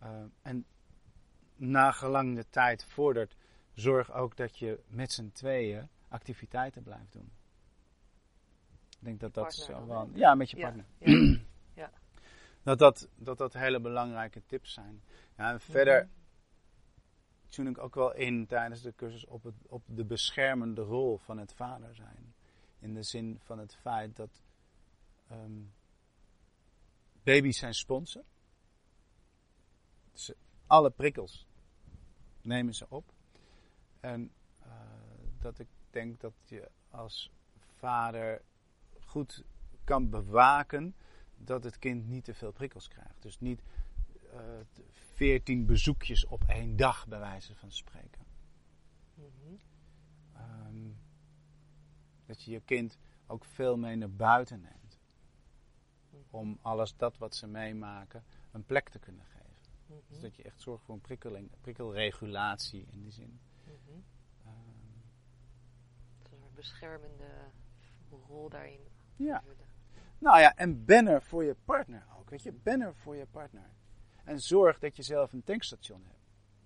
Ehm, en nagelang de tijd vordert, zorg ook dat je met z'n tweeën activiteiten blijft doen. Ik denk dat dat zo wel. Ja, met je Ja, partner. ja. Dat dat, dat dat hele belangrijke tips zijn. Ja, en verder tune ik ook wel in tijdens de cursus op, het, op de beschermende rol van het vader zijn. In de zin van het feit dat ehm, baby's zijn sponsen. Dus alle prikkels nemen ze op. En uh, dat ik denk dat je als vader goed kan bewaken dat het kind niet te veel prikkels krijgt. Dus niet uh, veertien bezoekjes op één dag, bij wijze van spreken. Mm -hmm. um, dat je je kind ook veel mee naar buiten neemt. Om alles dat wat ze meemaken een plek te kunnen geven. Mm -hmm. Dus dat je echt zorgt voor een prikkeling, prikkelregulatie in die zin. Mm -hmm. um, een soort beschermende rol daarin. Ja. Nou ja, en ben er voor je partner ook. Weet je, ben voor je partner. En zorg dat je zelf een tankstation hebt.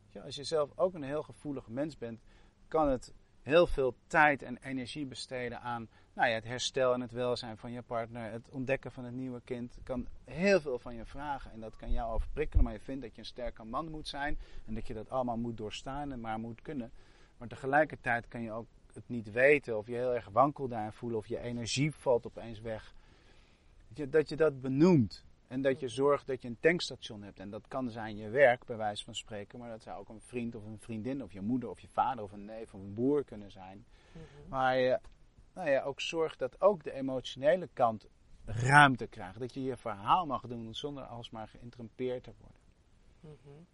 Ja, als je zelf ook een heel gevoelig mens bent, kan het heel veel tijd en energie besteden aan nou ja, het herstel en het welzijn van je partner, het ontdekken van het nieuwe kind. kan heel veel van je vragen en dat kan jou overprikkelen, maar je vindt dat je een sterke man moet zijn en dat je dat allemaal moet doorstaan en maar moet kunnen. Maar tegelijkertijd kan je ook het niet weten of je heel erg wankel daarin voelen of je energie valt opeens weg. Dat je dat, je dat benoemt. En dat je zorgt dat je een tankstation hebt. En dat kan zijn je werk, bij wijze van spreken. Maar dat zou ook een vriend of een vriendin of je moeder of je vader of een neef of een broer kunnen zijn. Mm -hmm. Waar je nou ja, ook zorgt dat ook de emotionele kant ruimte krijgt. Dat je je verhaal mag doen zonder alsmaar geïnterrumpeerd te worden. Mm -hmm.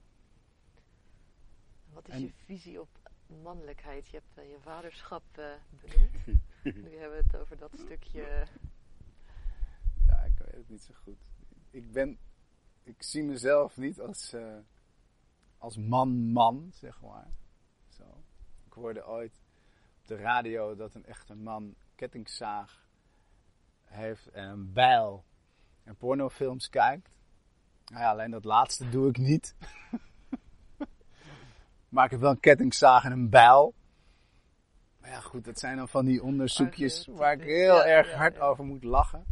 Wat is en, je visie op mannelijkheid? Je hebt uh, je vaderschap uh, benoemd. nu hebben we het over dat stukje. Ja, ik weet het niet zo goed ik ben, ik zie mezelf niet als, uh, als man-man, zeg maar. Zo. Ik hoorde ooit de radio dat een echte man kettingzaag heeft en een bijl en pornofilms kijkt. Nou ja, alleen dat laatste doe ik niet. maar ik heb wel een kettingzaag en een bijl. Maar ja, goed, dat zijn dan van die onderzoekjes waar ik heel erg hard over moet lachen.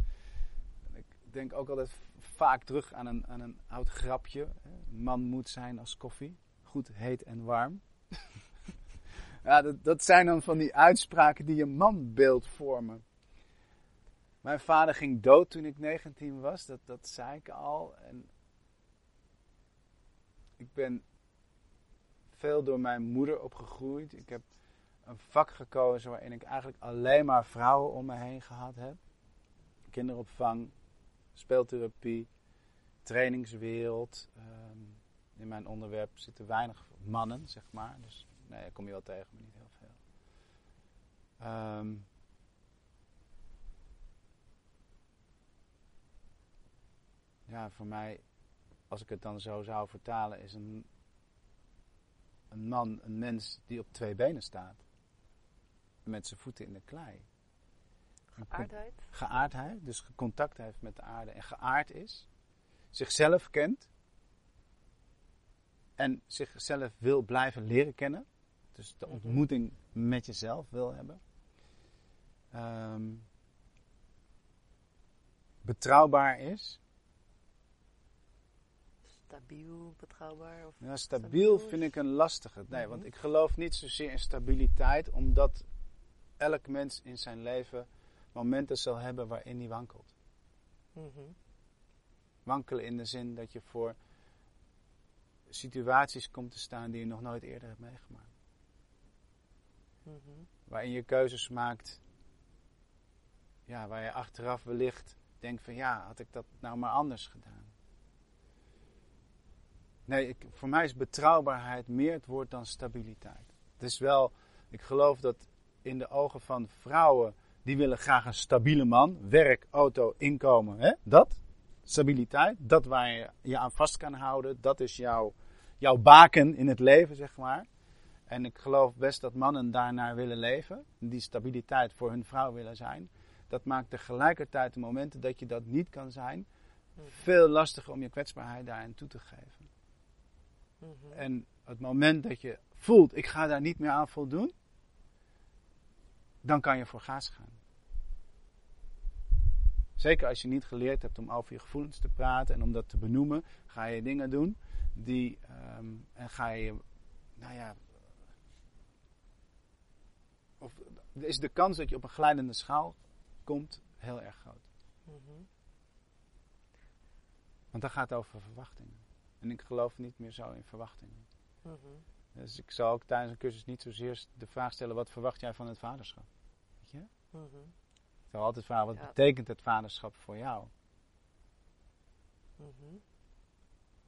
Ik denk ook altijd vaak terug aan een, aan een oud grapje. Man moet zijn als koffie. Goed, heet en warm. ja, dat, dat zijn dan van die uitspraken die je manbeeld vormen. Mijn vader ging dood toen ik 19 was, dat, dat zei ik al. En ik ben veel door mijn moeder opgegroeid. Ik heb een vak gekozen waarin ik eigenlijk alleen maar vrouwen om me heen gehad heb. Kinderopvang, speeltherapie, trainingswereld. Um, in mijn onderwerp zitten weinig mannen, zeg maar. Dus nee, kom je wel tegen, maar niet heel veel. Um, ja, voor mij, als ik het dan zo zou vertalen, is een, een man een mens die op twee benen staat. Met zijn voeten in de klei. Geaardheid? Geaardheid, dus contact heeft met de aarde en geaard is. Zichzelf kent. En zichzelf wil blijven leren kennen. Dus de mhm. ontmoeting met jezelf wil hebben. Um, betrouwbaar is. Stabiel, betrouwbaar? Of ja, stabiel, vind ik een lastige. Nee, want mhm. ik geloof niet zozeer in stabiliteit, omdat elk mens in zijn leven momenten zal hebben waarin hij wankelt. Mm Wankelen in de zin dat je voor situaties komt te staan die je nog nooit eerder hebt meegemaakt. Waarin je keuzes maakt, ja, waar je achteraf wellicht denkt van ja, had ik dat nou maar anders gedaan. Nee, ik, voor mij is betrouwbaarheid meer het woord dan stabiliteit. Het is wel, ik geloof dat in de ogen van vrouwen die willen graag een stabiele man. Werk, auto, inkomen. Hè? Dat. Stabiliteit. Dat waar je je aan vast kan houden. Dat is jouw, jouw baken in het leven, zeg maar. En ik geloof best dat mannen daarnaar willen leven. Die stabiliteit voor hun vrouw willen zijn. Dat maakt tegelijkertijd de momenten dat je dat niet kan zijn. Veel lastiger om je kwetsbaarheid daarin toe te geven. Mhm. En het moment dat je voelt, ik ga daar niet meer aan voldoen dan kan je voor gas gaan. Zeker als je niet geleerd hebt om over je gevoelens te praten en om dat te benoemen, ga je dingen doen die. Um, en ga je. Nou ja. Of is de kans dat je op een glijdende schaal komt heel erg groot. Mhm. Want dat gaat over verwachtingen. En ik geloof niet meer zo in verwachtingen. Mhm. Dus ik zal ook tijdens een cursus niet zozeer de vraag stellen: wat verwacht jij van het vaderschap? Weet je? Mhm. Ik zal altijd vragen: wat Ja. betekent het vaderschap voor jou?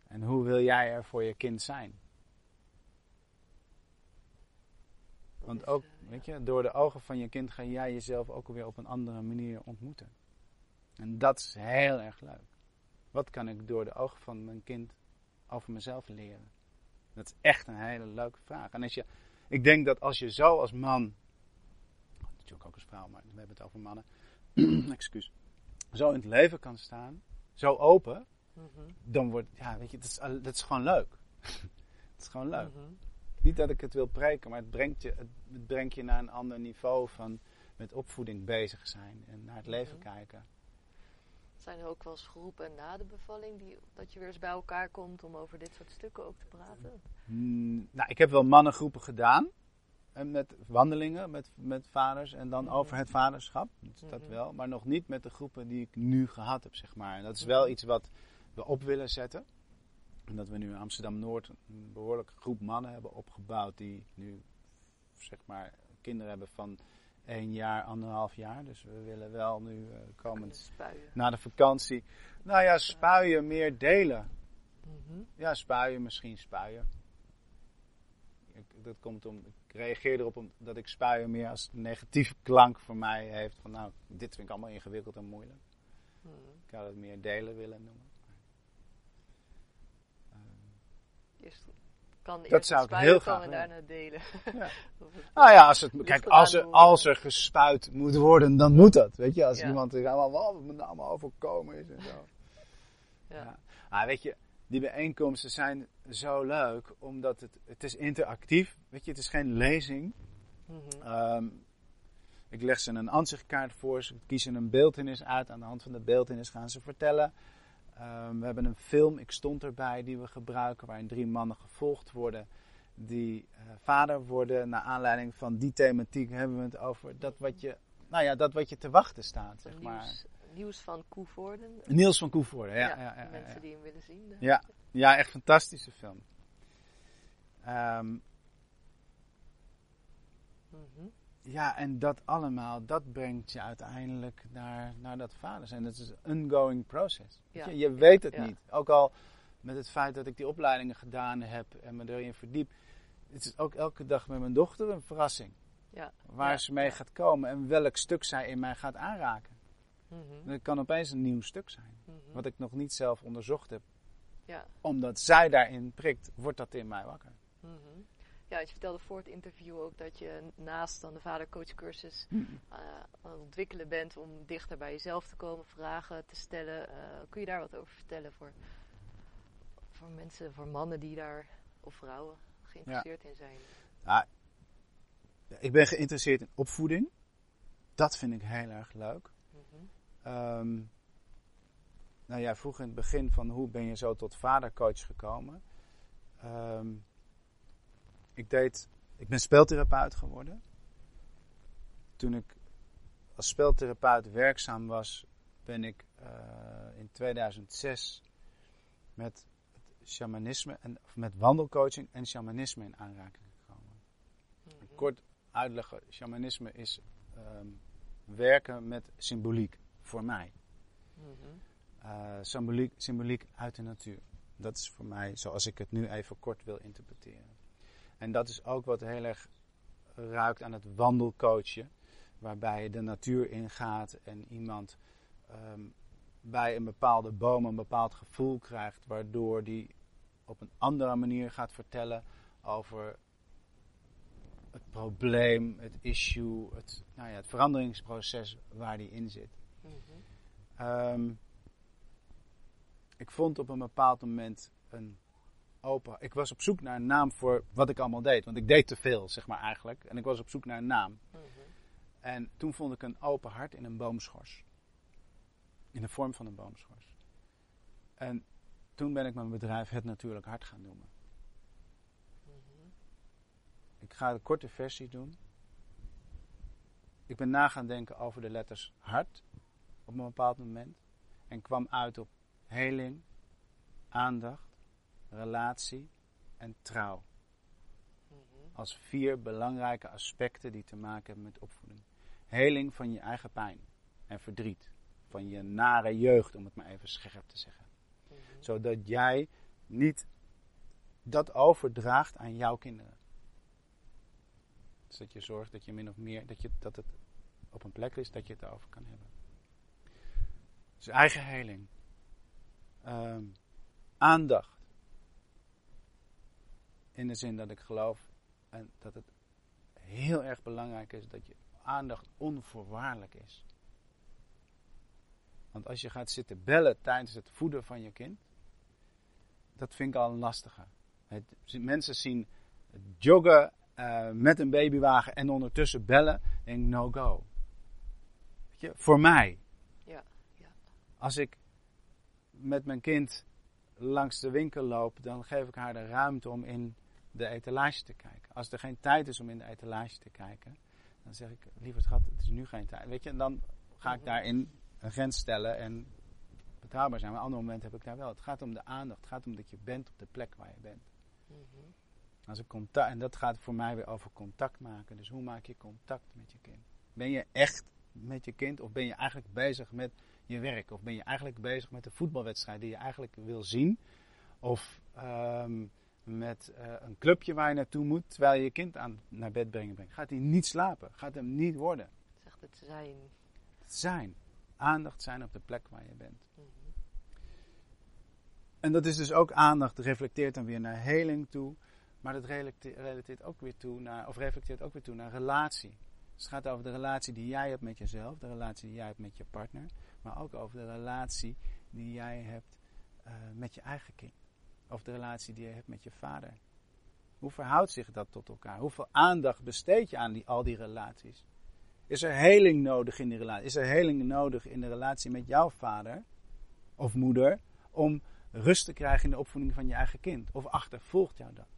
En hoe wil jij er voor je kind zijn? Dat Want ook, weet je, door de ogen van je kind ga jij jezelf ook alweer op een andere manier ontmoeten. En dat is heel erg leuk. Wat kan ik door de ogen van mijn kind over mezelf leren? Dat is echt een hele leuke vraag. En als je, ik denk dat als je zo als man, natuurlijk ook als vrouw, maar we hebben het over mannen, excuus, zo in het leven kan staan, zo open, Mhm. dan wordt, ja, weet je, dat is, dat is gewoon leuk. Het is gewoon leuk. Mhm. Niet dat ik het wil preken, maar het brengt je, het, brengt je naar een ander niveau van met opvoeding bezig zijn en naar het leven Mhm. kijken. Zijn er ook wel eens groepen na de bevalling die, dat je weer eens bij elkaar komt om over dit soort stukken ook te praten? Hmm, nou, ik heb wel mannengroepen gedaan. En met wandelingen met, met vaders en dan Mhm. over het vaderschap. Dat, dat Mhm. wel. Maar nog niet met de groepen die ik nu gehad heb, zeg maar. En dat is wel iets wat we op willen zetten. En dat we nu in Amsterdam-Noord een behoorlijke groep mannen hebben opgebouwd. Die nu, zeg maar, kinderen hebben van één jaar, anderhalf jaar. Dus we willen wel nu eh, komend na de vakantie. Nou ja, spuien, meer delen. Mhm. Ja, spuien, misschien spuien. Ik, dat komt om, ik reageer erop omdat ik spuien meer als negatieve klank voor mij heeft. Van nou, dit vind ik allemaal ingewikkeld en moeilijk. Mhm. Ik zou het meer delen willen noemen. Eerst kan Dat zou ik heel graag en daarna delen. Ja. Nou ja, als, het, kijk, als er, als er gespuit moet worden, dan moet dat. Weet je, als Ja. iemand er allemaal, wat me nou allemaal overkomen is en zo. ja. Ja. Ah, weet je, die bijeenkomsten zijn zo leuk, omdat het, het is interactief. Weet je, het is geen lezing. Mhm. Ehm, ik leg ze een ansichtkaart voor, ze kiezen een beeldenis uit. Aan de hand van de beeldenis gaan ze vertellen. Ehm, we hebben een film, ik stond erbij, die we gebruiken, waarin drie mannen gevolgd worden. Die eh, vader worden. Naar aanleiding van die thematiek hebben we het over dat wat je, nou ja, dat wat je te wachten staat, zeg maar. nieuws, nieuws van Koevoorden. Niels van Koevoorde, ja. Ja, ja, mensen die hem willen zien. de- Ja, ja, echt fantastische film. Ehm, Mhm. Ja, en dat allemaal, dat brengt je uiteindelijk naar, naar dat vader zijn. Dat is een ongoing process. Ja, Je, je weet het ja. niet. Ook al met het feit dat ik die opleidingen gedaan heb en me erin verdiep. Het is ook elke dag met mijn dochter een verrassing. Ja. Waar ze mee gaat komen en welk stuk zij in mij gaat aanraken. Dat kan opeens een nieuw stuk zijn. Mhm. Wat ik nog niet zelf onderzocht heb. Ja. Omdat zij daarin prikt, wordt dat in mij wakker. Mhm. Ja, je vertelde voor het interview ook dat je naast dan de vadercoachcursus eh, aan het ontwikkelen bent om dichter bij jezelf te komen, vragen te stellen. Eh, kun je daar wat over vertellen voor, voor mensen, voor mannen die daar, of vrouwen, geïnteresseerd in zijn? Ik ben geïnteresseerd in opvoeding. Dat vind ik heel erg leuk. Mhm. Ehm, nou ja, vroeg in het begin van hoe ben je zo tot vadercoach gekomen. Ehm, ik, deed, ik ben speeltherapeut geworden. Toen ik als speeltherapeut werkzaam was, ben ik eh, in 2006 met het shamanisme en of met wandelcoaching en shamanisme in aanraking gekomen. Mhm. Kort uitleggen, shamanisme is ehm, werken met symboliek, voor mij. Mhm. Eh, symboliek, symboliek uit de natuur. Dat is voor mij zoals ik het nu even kort wil interpreteren. En dat is ook wat heel erg ruikt aan het wandelcoachen. Waarbij je de natuur ingaat en iemand ehm, bij een bepaalde boom een bepaald gevoel krijgt. Waardoor die op een andere manier gaat vertellen over het probleem, het issue, het, nou ja, het veranderingsproces waar die in zit. Mhm. Ehm, ik vond op een bepaald moment een open. Ik was op zoek naar een naam voor wat ik allemaal deed. Want ik deed te veel, zeg maar eigenlijk. En ik was op zoek naar een naam. Mhm. En toen vond ik een open hart in een boomschors. In de vorm van een boomschors. En toen ben ik mijn bedrijf Het Natuurlijk Hart gaan noemen. Mhm. Ik ga de korte versie doen. Ik ben na gaan denken over de letters hart op een bepaald moment. En kwam uit op heling, aandacht, relatie en trouw. Mhm. Als vier belangrijke aspecten die te maken hebben met opvoeding. Heling van je eigen pijn en verdriet. Van je nare jeugd, om het maar even scherp te zeggen. Mhm. Zodat jij niet dat overdraagt aan jouw kinderen. Dus dat je zorgt dat je min of meer, dat, je, dat het op een plek is dat je het erover kan hebben. Dus eigen heling. Ehm, aandacht. In de zin dat ik geloof en dat het heel erg belangrijk is dat je aandacht onvoorwaardelijk is. Want als je gaat zitten bellen tijdens het voeden van je kind, dat vind ik al een lastige. Het, mensen zien joggen uh, met een babywagen en ondertussen bellen, denk no go. Weet je, voor mij. Ja, ja. Als ik met mijn kind langs de winkel loop, dan geef ik haar de ruimte om in de etalage te kijken. Als er geen tijd is om in de etalage te kijken, dan zeg ik, liever schat, het is nu geen tijd. Weet je, en dan ga ik daarin een grens stellen en betrouwbaar zijn. Maar op een ander moment heb ik daar wel. Het gaat om de aandacht. Het gaat om dat je bent op de plek waar je bent. Mhm. Als ik contact, en dat gaat voor mij weer over contact maken. Dus hoe maak je contact met je kind? Ben je echt met je kind of ben je eigenlijk bezig met je werk? Of ben je eigenlijk bezig met de voetbalwedstrijd die je eigenlijk wil zien? Of um, met uh, een clubje waar je naartoe moet terwijl je je kind aan, naar bed brengen brengt? Gaat hij niet slapen? Gaat hem niet worden? Zegt het zijn. Het zijn. Aandacht zijn op de plek waar je bent. Mhm. En dat is dus ook aandacht, reflecteert dan weer naar heling toe. Maar dat relateert ook weer toe naar, of reflecteert ook weer toe naar relatie. Dus het gaat over de relatie die jij hebt met jezelf, de relatie die jij hebt met je partner, maar ook over de relatie die jij hebt uh, met je eigen kind. Of de relatie die je hebt met je vader. Hoe verhoudt zich dat tot elkaar? Hoeveel aandacht besteed je aan die, al die relaties? Is er heling nodig in die relatie? Is er heling nodig in de relatie met jouw vader of moeder om rust te krijgen in de opvoeding van je eigen kind? Of achtervolgt jou dat?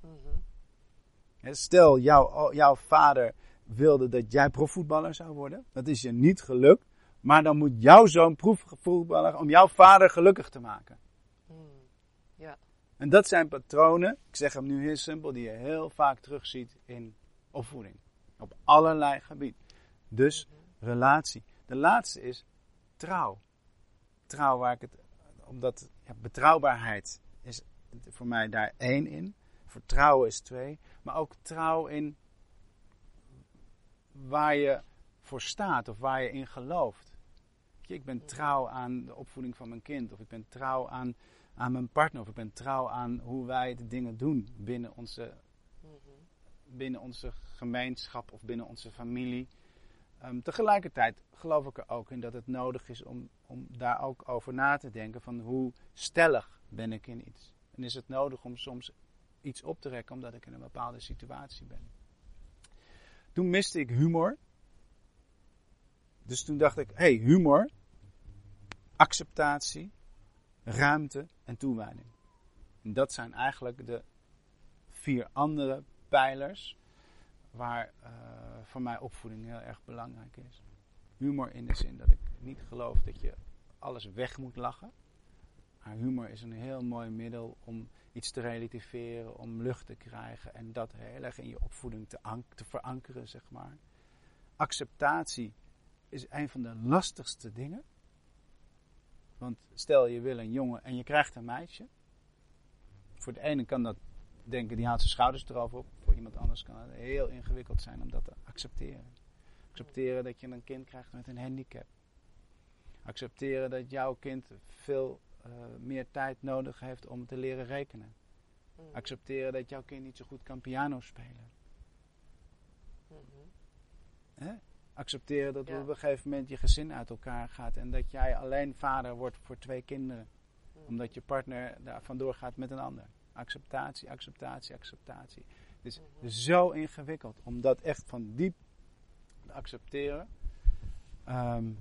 Mhm. Stel, jouw, jouw vader wilde dat jij profvoetballer zou worden. Dat is je niet gelukt. Maar dan moet jouw zoon profvoetballer om jouw vader gelukkig te maken. Ja. En dat zijn patronen, ik zeg hem nu heel simpel, die je heel vaak terugziet in opvoeding. Op allerlei gebieden. Dus relatie. De laatste is trouw. Trouw waar ik het, omdat ja, betrouwbaarheid is voor mij daar één in. Vertrouwen is twee. Maar ook trouw in waar je voor staat of waar je in gelooft. Ik ben trouw aan de opvoeding van mijn kind. Of ik ben trouw aan, aan mijn partner. Of ik ben trouw aan hoe wij de dingen doen binnen onze, Mhm. binnen onze gemeenschap of binnen onze familie. Ehm, tegelijkertijd geloof ik er ook in dat het nodig is om, om daar ook over na te denken van hoe stellig ben ik in iets. En is het nodig om soms iets op te rekken omdat ik in een bepaalde situatie ben. Toen miste ik humor. Dus toen dacht ik, hey, humor, acceptatie, ruimte en toewijding. En dat zijn eigenlijk de vier andere pijlers waar uh, voor mij opvoeding heel erg belangrijk is. Humor in de zin dat ik niet geloof dat je alles weg moet lachen. Maar humor is een heel mooi middel om iets te relativeren, om lucht te krijgen en dat heel erg in je opvoeding te, te verankeren, zeg maar. Acceptatie is een van de lastigste dingen. Want stel je wil een jongen en je krijgt een meisje. Voor de ene kan dat denken, die haalt zijn schouders erover op. Voor iemand anders kan het heel ingewikkeld zijn om dat te accepteren. Accepteren dat je een kind krijgt met een handicap. Accepteren dat jouw kind veel uh, meer tijd nodig heeft om te leren rekenen. Mhm. Accepteren dat jouw kind niet zo goed kan piano spelen. Hè? Accepteren dat Ja. op een gegeven moment je gezin uit elkaar gaat en dat jij alleen vader wordt voor twee kinderen. Mhm. Omdat je partner daar vandoor gaat met een ander. Acceptatie, acceptatie, acceptatie. Het is Mhm. zo ingewikkeld om dat echt van diep te accepteren. Ehm,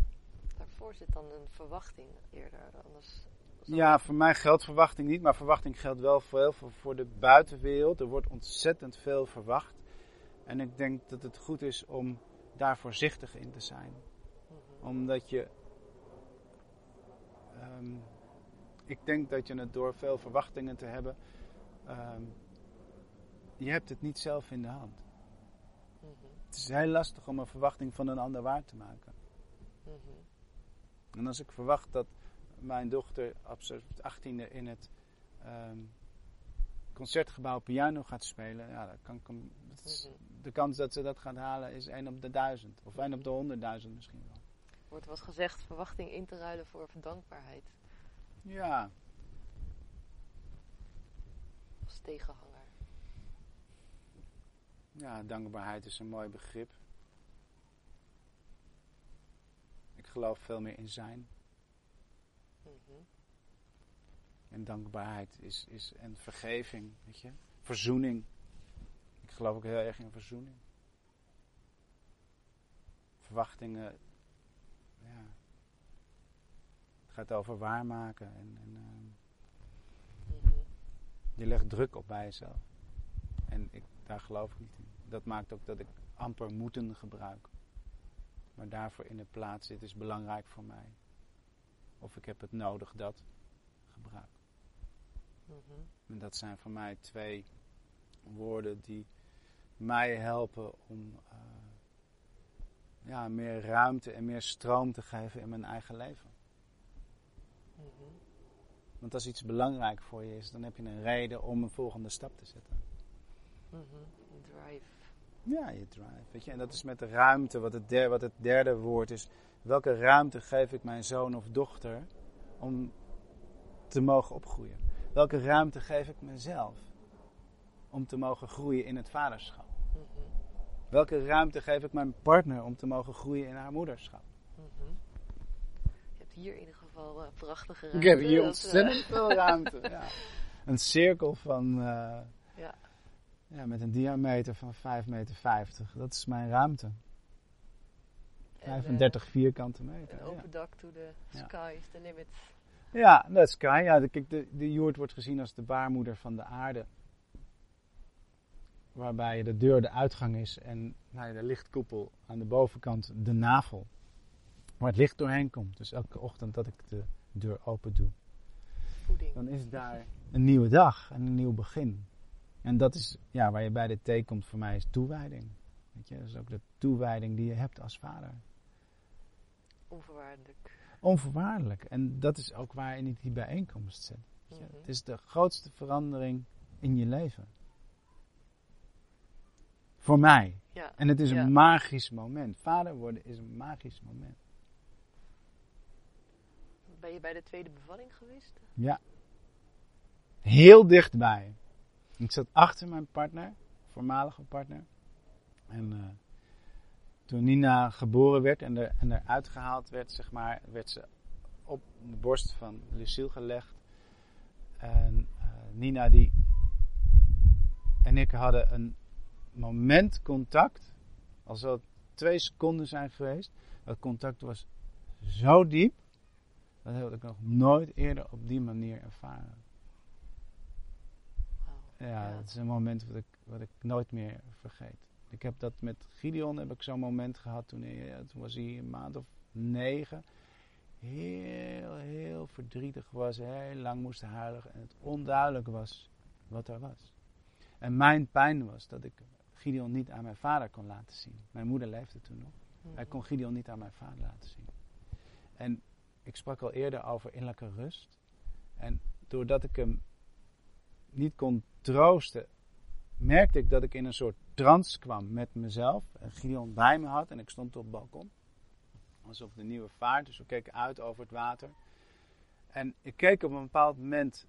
Daarvoor zit dan een verwachting eerder. Anders ja, voor mij geldt verwachting niet, maar verwachting geldt wel voor heel veel voor de buitenwereld. Er wordt ontzettend veel verwacht. En ik denk dat het goed is om daar voorzichtig in te zijn. Omdat je ehm, ik denk dat je het door veel verwachtingen te hebben, ehm, je hebt het niet zelf in de hand. Het is heel lastig om een verwachting van een ander waar te maken. En als ik verwacht dat mijn dochter op zijn 18e in het ehm, concertgebouw piano gaat spelen, ja, dan kan is- Mhm. de kans dat ze dat gaat halen is 1 op de 1000. Of 1 op de 100.000 misschien wel. Wordt wel eens gezegd verwachting in te ruilen voor dankbaarheid Ja, als tegenhanger. ja, dankbaarheid is een mooi begrip. Ik geloof veel meer in zijn. Mhm. En dankbaarheid is, is en vergeving, weet je. Verzoening. Ik geloof ook heel erg in verzoening. Verwachtingen, ja. Het gaat over waarmaken en, en ehm, Mhm. je legt druk op bij jezelf. En ik, daar geloof ik niet in. Dat maakt ook dat ik amper moeten gebruik. Maar daarvoor in de plaats zit is belangrijk voor mij. Of ik heb het nodig dat gebruik. Mhm. En dat zijn voor mij twee woorden die mij helpen om eh, ja, meer ruimte en meer stroom te geven in mijn eigen leven. Mhm. Want als iets belangrijk voor je is, dan heb je een reden om een volgende stap te zetten. Mhm. Drive. Ja, je drive. Weet je? En dat is met de ruimte, wat het, wat het derde woord is. Welke ruimte geef ik mijn zoon of dochter om te mogen opgroeien? Welke ruimte geef ik mezelf om te mogen groeien in het vaderschap? Mhm. Welke ruimte geef ik mijn partner om te mogen groeien in haar moederschap? Mhm. Je hebt hier in ieder geval eh, prachtige Ik ruimte. heb hier ontzettend veel ruimte. Ja. Een cirkel van, eh, Ja. ja, met een diameter van 5,50 meter. Dat is mijn ruimte. en, eh, 35 vierkante meter. Een ja. open dak to the Ja. sky is the limit. Ja, dat is Kai. Ja, de, de, de joert wordt gezien als de baarmoeder van de aarde. Waarbij de deur de uitgang is en nou ja, de lichtkoepel aan de bovenkant de navel. Waar het licht doorheen komt. Dus elke ochtend dat ik de deur open doe, Voeding. dan is daar een nieuwe dag en een nieuw begin. En dat is ja, waar je bij de thee komt voor mij is toewijding. Weet je, dat is ook de toewijding die je hebt als vader. Onvoorwaardelijk. Onvoorwaardelijk. En dat is ook waar je die bijeenkomst zit. Mhm. Het is de grootste verandering in je leven. Voor mij. Ja. En het is Ja. een magisch moment. Vader worden is een magisch moment. Ben je bij de tweede bevalling geweest? Ja. Heel dichtbij. Ik zat achter mijn partner, voormalige partner. En eh, toen Nina geboren werd en, er, en eruit gehaald werd, zeg maar, werd ze op de borst van Lucille gelegd. En eh, Nina die en ik hadden een moment contact, al zou het twee seconden zijn geweest. Dat contact was zo diep, dat heb ik nog nooit eerder op die manier ervaren. Ja, Ja. het is een moment wat ik, wat ik nooit meer vergeet. Ik heb dat met Gideon, heb ik zo'n moment gehad toen, hij, toen was hij een maand of negen. Heel, heel verdrietig was, heel lang moest huilen en het onduidelijk was wat er was. En mijn pijn was dat ik Gideon niet aan mijn vader kon laten zien. Mijn moeder leefde toen nog. Hij kon Gideon niet aan mijn vader laten zien. En ik sprak al eerder over innerlijke rust. En doordat ik hem niet kon troosten, merkte ik dat ik in een soort trance kwam met mezelf. En Gideon bij me had en ik stond op het balkon. Op de nieuwe vaart, dus we keken uit over het water. En ik keek op een bepaald moment,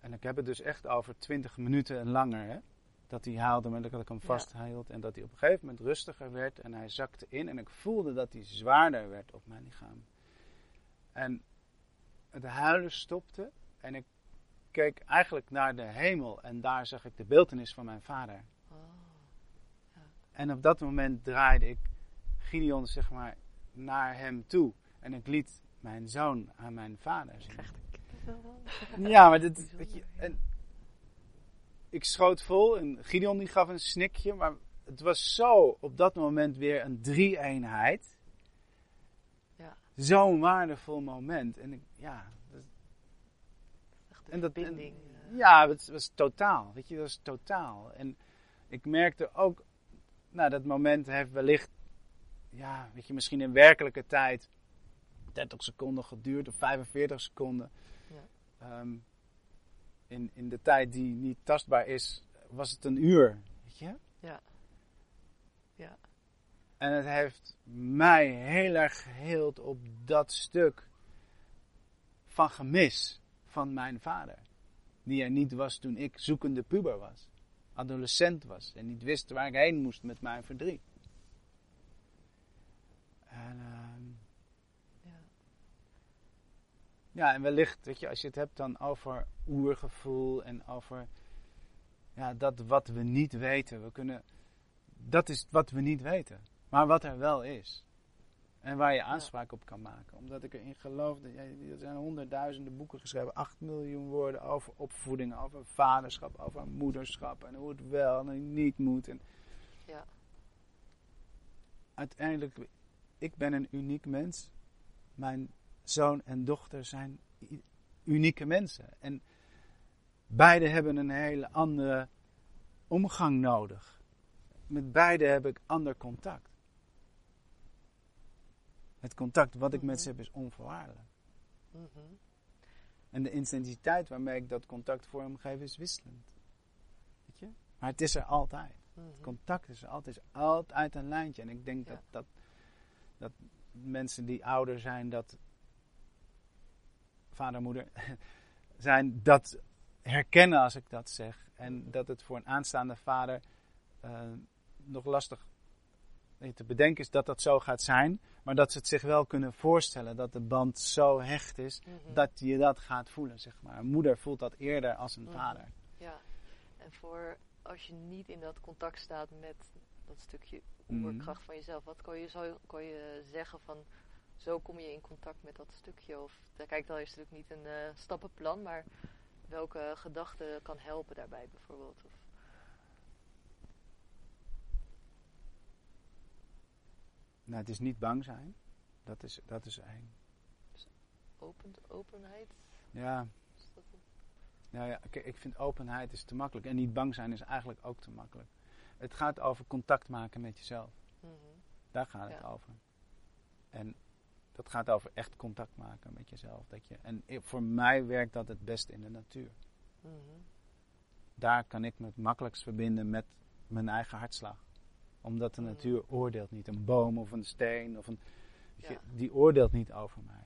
en ik heb het dus echt over 20 minuten en langer, hè, dat hij haalde, maar dat ik hem vasthield. En dat hij op een gegeven moment rustiger werd en hij zakte in. En ik voelde dat hij zwaarder werd op mijn lichaam. En het huilen stopte en ik keek eigenlijk naar de hemel en daar zag ik de beeltenis van mijn vader. En op dat moment draaide ik Gideon zeg maar naar hem toe. En ik liet mijn zoon aan mijn vader zien. Ja, maar dit, weet je, en ik schoot vol en Gideon die gaf een snikje, maar het was zo op dat moment weer een drie-eenheid. Ja. zo'n waardevol moment. En ik, ja, Echt de En dat- eh. ja, het was totaal. Weet je, dat was totaal. En ik merkte ook, nou, dat moment heeft wellicht, ja, weet je, misschien in werkelijke tijd 30 seconden geduurd of 45 seconden. Ja. Ehm, in, in de tijd die niet tastbaar is, was het een uur. Weet je? Ja. Ja. En het heeft mij heel erg geheeld op dat stuk van gemis van mijn vader. Die er niet was toen ik zoekende puber was. Adolescent was en niet wist waar ik heen moest met mijn verdriet. En, ehm, Ja. ja, en wellicht, weet je, als je het hebt dan over oergevoel en over ja, dat wat we niet weten. We kunnen, dat is wat we niet weten. Maar wat er wel is. En waar je aanspraak op kan maken. Omdat ik erin geloof. Dat, er zijn honderdduizenden boeken geschreven. acht miljoen woorden over opvoeding. Over vaderschap. Over moederschap. En hoe het wel en niet moet. En Ja. uiteindelijk. Ik ben een uniek mens. Mijn zoon en dochter zijn unieke mensen. En beide hebben een hele andere omgang nodig. Met beide heb ik ander contact. Het contact wat ik met ze heb is onvoorwaardelijk. Mhm. En de intensiteit waarmee ik dat contact vormgeef is wisselend. Weet je? Maar het is er altijd. Mhm. Contact is er altijd, is altijd een lijntje. En ik denk Ja. dat, dat, dat mensen die ouder zijn, dat vader, moeder, zijn, dat herkennen als ik dat zeg. En dat het voor een aanstaande vader eh, nog lastig te bedenken is dat dat zo gaat zijn. Maar dat ze het zich wel kunnen voorstellen dat de band zo hecht is Mhm. dat je dat gaat voelen, zeg maar. Een moeder voelt dat eerder als een Mhm. vader. Ja, en voor als je niet in dat contact staat met dat stukje Mhm. oerkracht van jezelf, wat kan je, zo, kan je zeggen van zo kom je in contact met dat stukje? Of daar kijk dan is natuurlijk niet een eh, stappenplan, maar welke gedachte kan helpen daarbij bijvoorbeeld? Of, Nou, het is niet bang zijn. Dat is, dat is één. open, openheid? Ja, nou ja, kijk, ik vind openheid is te makkelijk. En niet bang zijn is eigenlijk ook te makkelijk. Het gaat over contact maken met jezelf. Mhm. Daar gaat het over. En dat gaat over echt contact maken met jezelf. Dat je, en voor mij werkt dat het beste in de natuur. Mhm. Daar kan ik me het makkelijkst verbinden met mijn eigen hartslag. Omdat de natuur oordeelt niet. Een boom of een steen of een, je, Ja. die oordeelt niet over mij.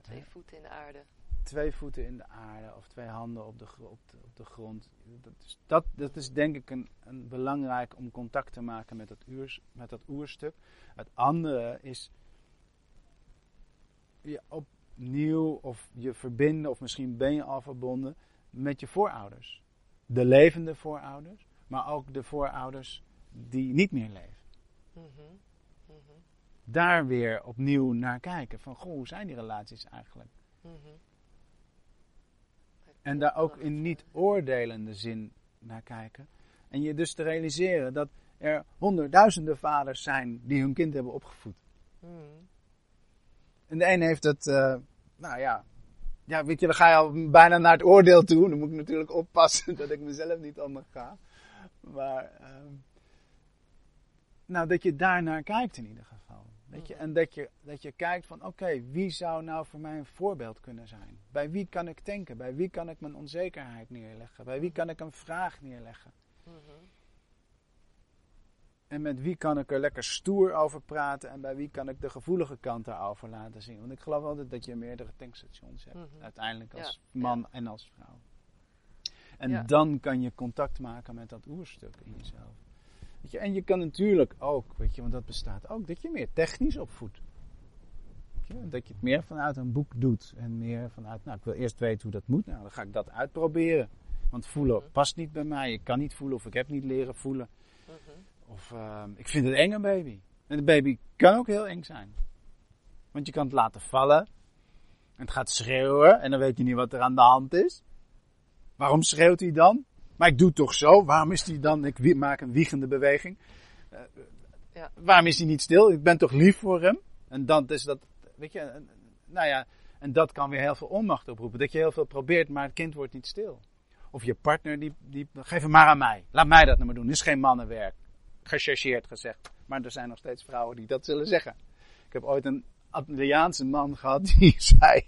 Twee Hè? voeten in de aarde. twee voeten in de aarde of twee handen op de, op de, op de grond. Dat is, dat, dat is denk ik een, een belangrijk om contact te maken met dat, uurs, met dat oerstuk. Het andere is je opnieuw of je verbinden, of misschien ben je al verbonden met je voorouders. De levende voorouders, maar ook de voorouders die niet meer leven. Daar weer opnieuw naar kijken. Van, goh, hoe zijn die relaties eigenlijk? En daar ook in niet oordelende zin naar kijken. En je dus te realiseren dat er honderdduizenden vaders zijn die hun kind hebben opgevoed. En de een heeft het, eh, nou ja, ja, weet je, dan ga je al bijna naar het oordeel toe. Dan moet ik natuurlijk oppassen dat ik mezelf niet onderga. Maar, ehm, nou, dat je daar naar kijkt in ieder geval. Weet je? Mhm. En dat je, dat je kijkt van, oké, wie zou nou voor mij een voorbeeld kunnen zijn? Bij wie kan ik denken? Bij wie kan ik mijn onzekerheid neerleggen? Bij wie kan ik een vraag neerleggen? Mhm. En met wie kan ik er lekker stoer over praten en bij wie kan ik de gevoelige kant daarover laten zien? Want ik geloof altijd dat je meerdere tankstations hebt, Mhm. uiteindelijk als Ja, man en als vrouw. En Ja. dan kan je contact maken met dat oerstuk in jezelf. Weet je, en je kan natuurlijk ook, weet je, want dat bestaat ook, dat je meer technisch opvoedt. Je, dat je het meer vanuit een boek doet en meer vanuit, nou, ik wil eerst weten hoe dat moet, nou, dan ga ik dat uitproberen. Want voelen Mhm. past niet bij mij, ik kan niet voelen of ik heb niet leren voelen. Mhm. Of ehm, ik vind het eng een baby. En een baby kan ook heel eng zijn. Want je kan het laten vallen. En het gaat schreeuwen. En dan weet je niet wat er aan de hand is. Waarom schreeuwt hij dan? Maar ik doe het toch zo. Waarom is hij dan? Ik maak een wiegende beweging. Eh, Ja. Waarom is hij niet stil? Ik ben toch lief voor hem? En dan is dat weet je, en- nou ja, en dat kan weer heel veel onmacht oproepen. Dat je heel veel probeert, maar het kind wordt niet stil. Of je partner, die, die geef hem maar aan mij. Laat mij dat nou maar doen. Dit is geen mannenwerk. Gechargeerd gezegd. Maar er zijn nog steeds vrouwen die dat zullen zeggen. Ik heb ooit een Antilliaanse man gehad die zei...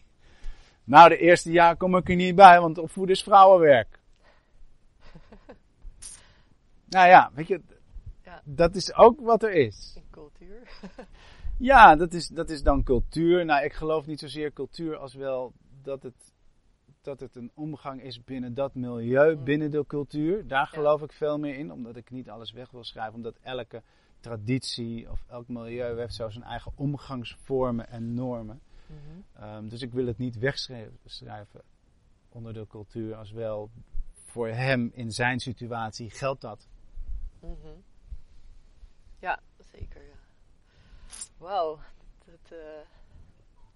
Nou, de eerste jaar kom ik er niet bij, want opvoeden is vrouwenwerk. Nou ja, weet je, Ja. dat is ook wat er is. In cultuur. Ja, dat is, dat is dan cultuur. Nou, ik geloof niet zozeer cultuur als wel dat het, dat het een omgang is binnen dat milieu, Mm. binnen de cultuur. Daar Ja. geloof ik veel meer in, omdat ik niet alles weg wil schrijven. Omdat elke traditie of elk milieu heeft zo zijn eigen omgangsvormen en normen. Mhm. Ehm, dus ik wil het niet wegschrijven onder de cultuur als wel voor hem in zijn situatie geldt dat. Mhm. Ja, zeker. Ja. Wauw. Dat, eh,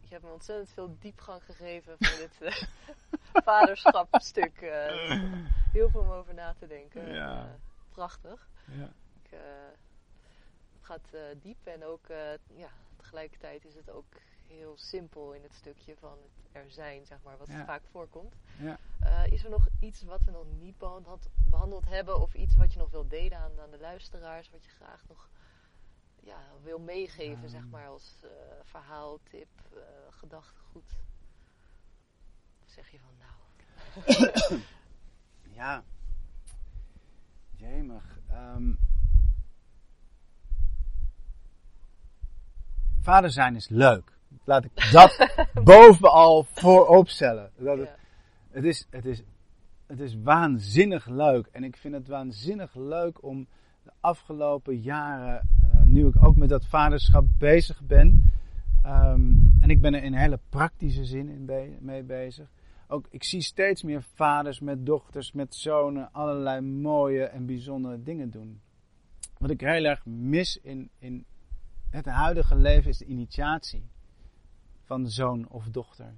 je hebt me ontzettend veel diepgang gegeven voor dit eh, vaderschapstuk. eh. heel veel om over na te denken. Ja. Prachtig. Ja. Ik, het gaat diep en ook ja, tegelijkertijd is het ook heel simpel in het stukje van het er zijn, zeg maar, wat Ja. vaak voorkomt. Ja. Eh, is er nog iets wat we nog niet behandeld, behandeld hebben of iets wat je nog wil delen aan, aan de luisteraars, wat je graag nog ja, wil meegeven, zeg Ehm. maar, als eh, verhaal, tip, eh, gedachtegoed? Of zeg je van nou, Ja. Jemig. Ehm. vader zijn is leuk. Laat ik dat bovenal voorop stellen. Dat ja. het, is, het, is, het is waanzinnig leuk. En ik vind het waanzinnig leuk om de afgelopen jaren, eh, nu ik ook met dat vaderschap bezig ben. ehm, en ik ben er in hele praktische zin in mee bezig ook, ik zie steeds meer vaders met dochters, met zonen, allerlei mooie en bijzondere dingen doen. Wat ik heel erg mis in, in het huidige leven is de initiatie van zoon of dochter.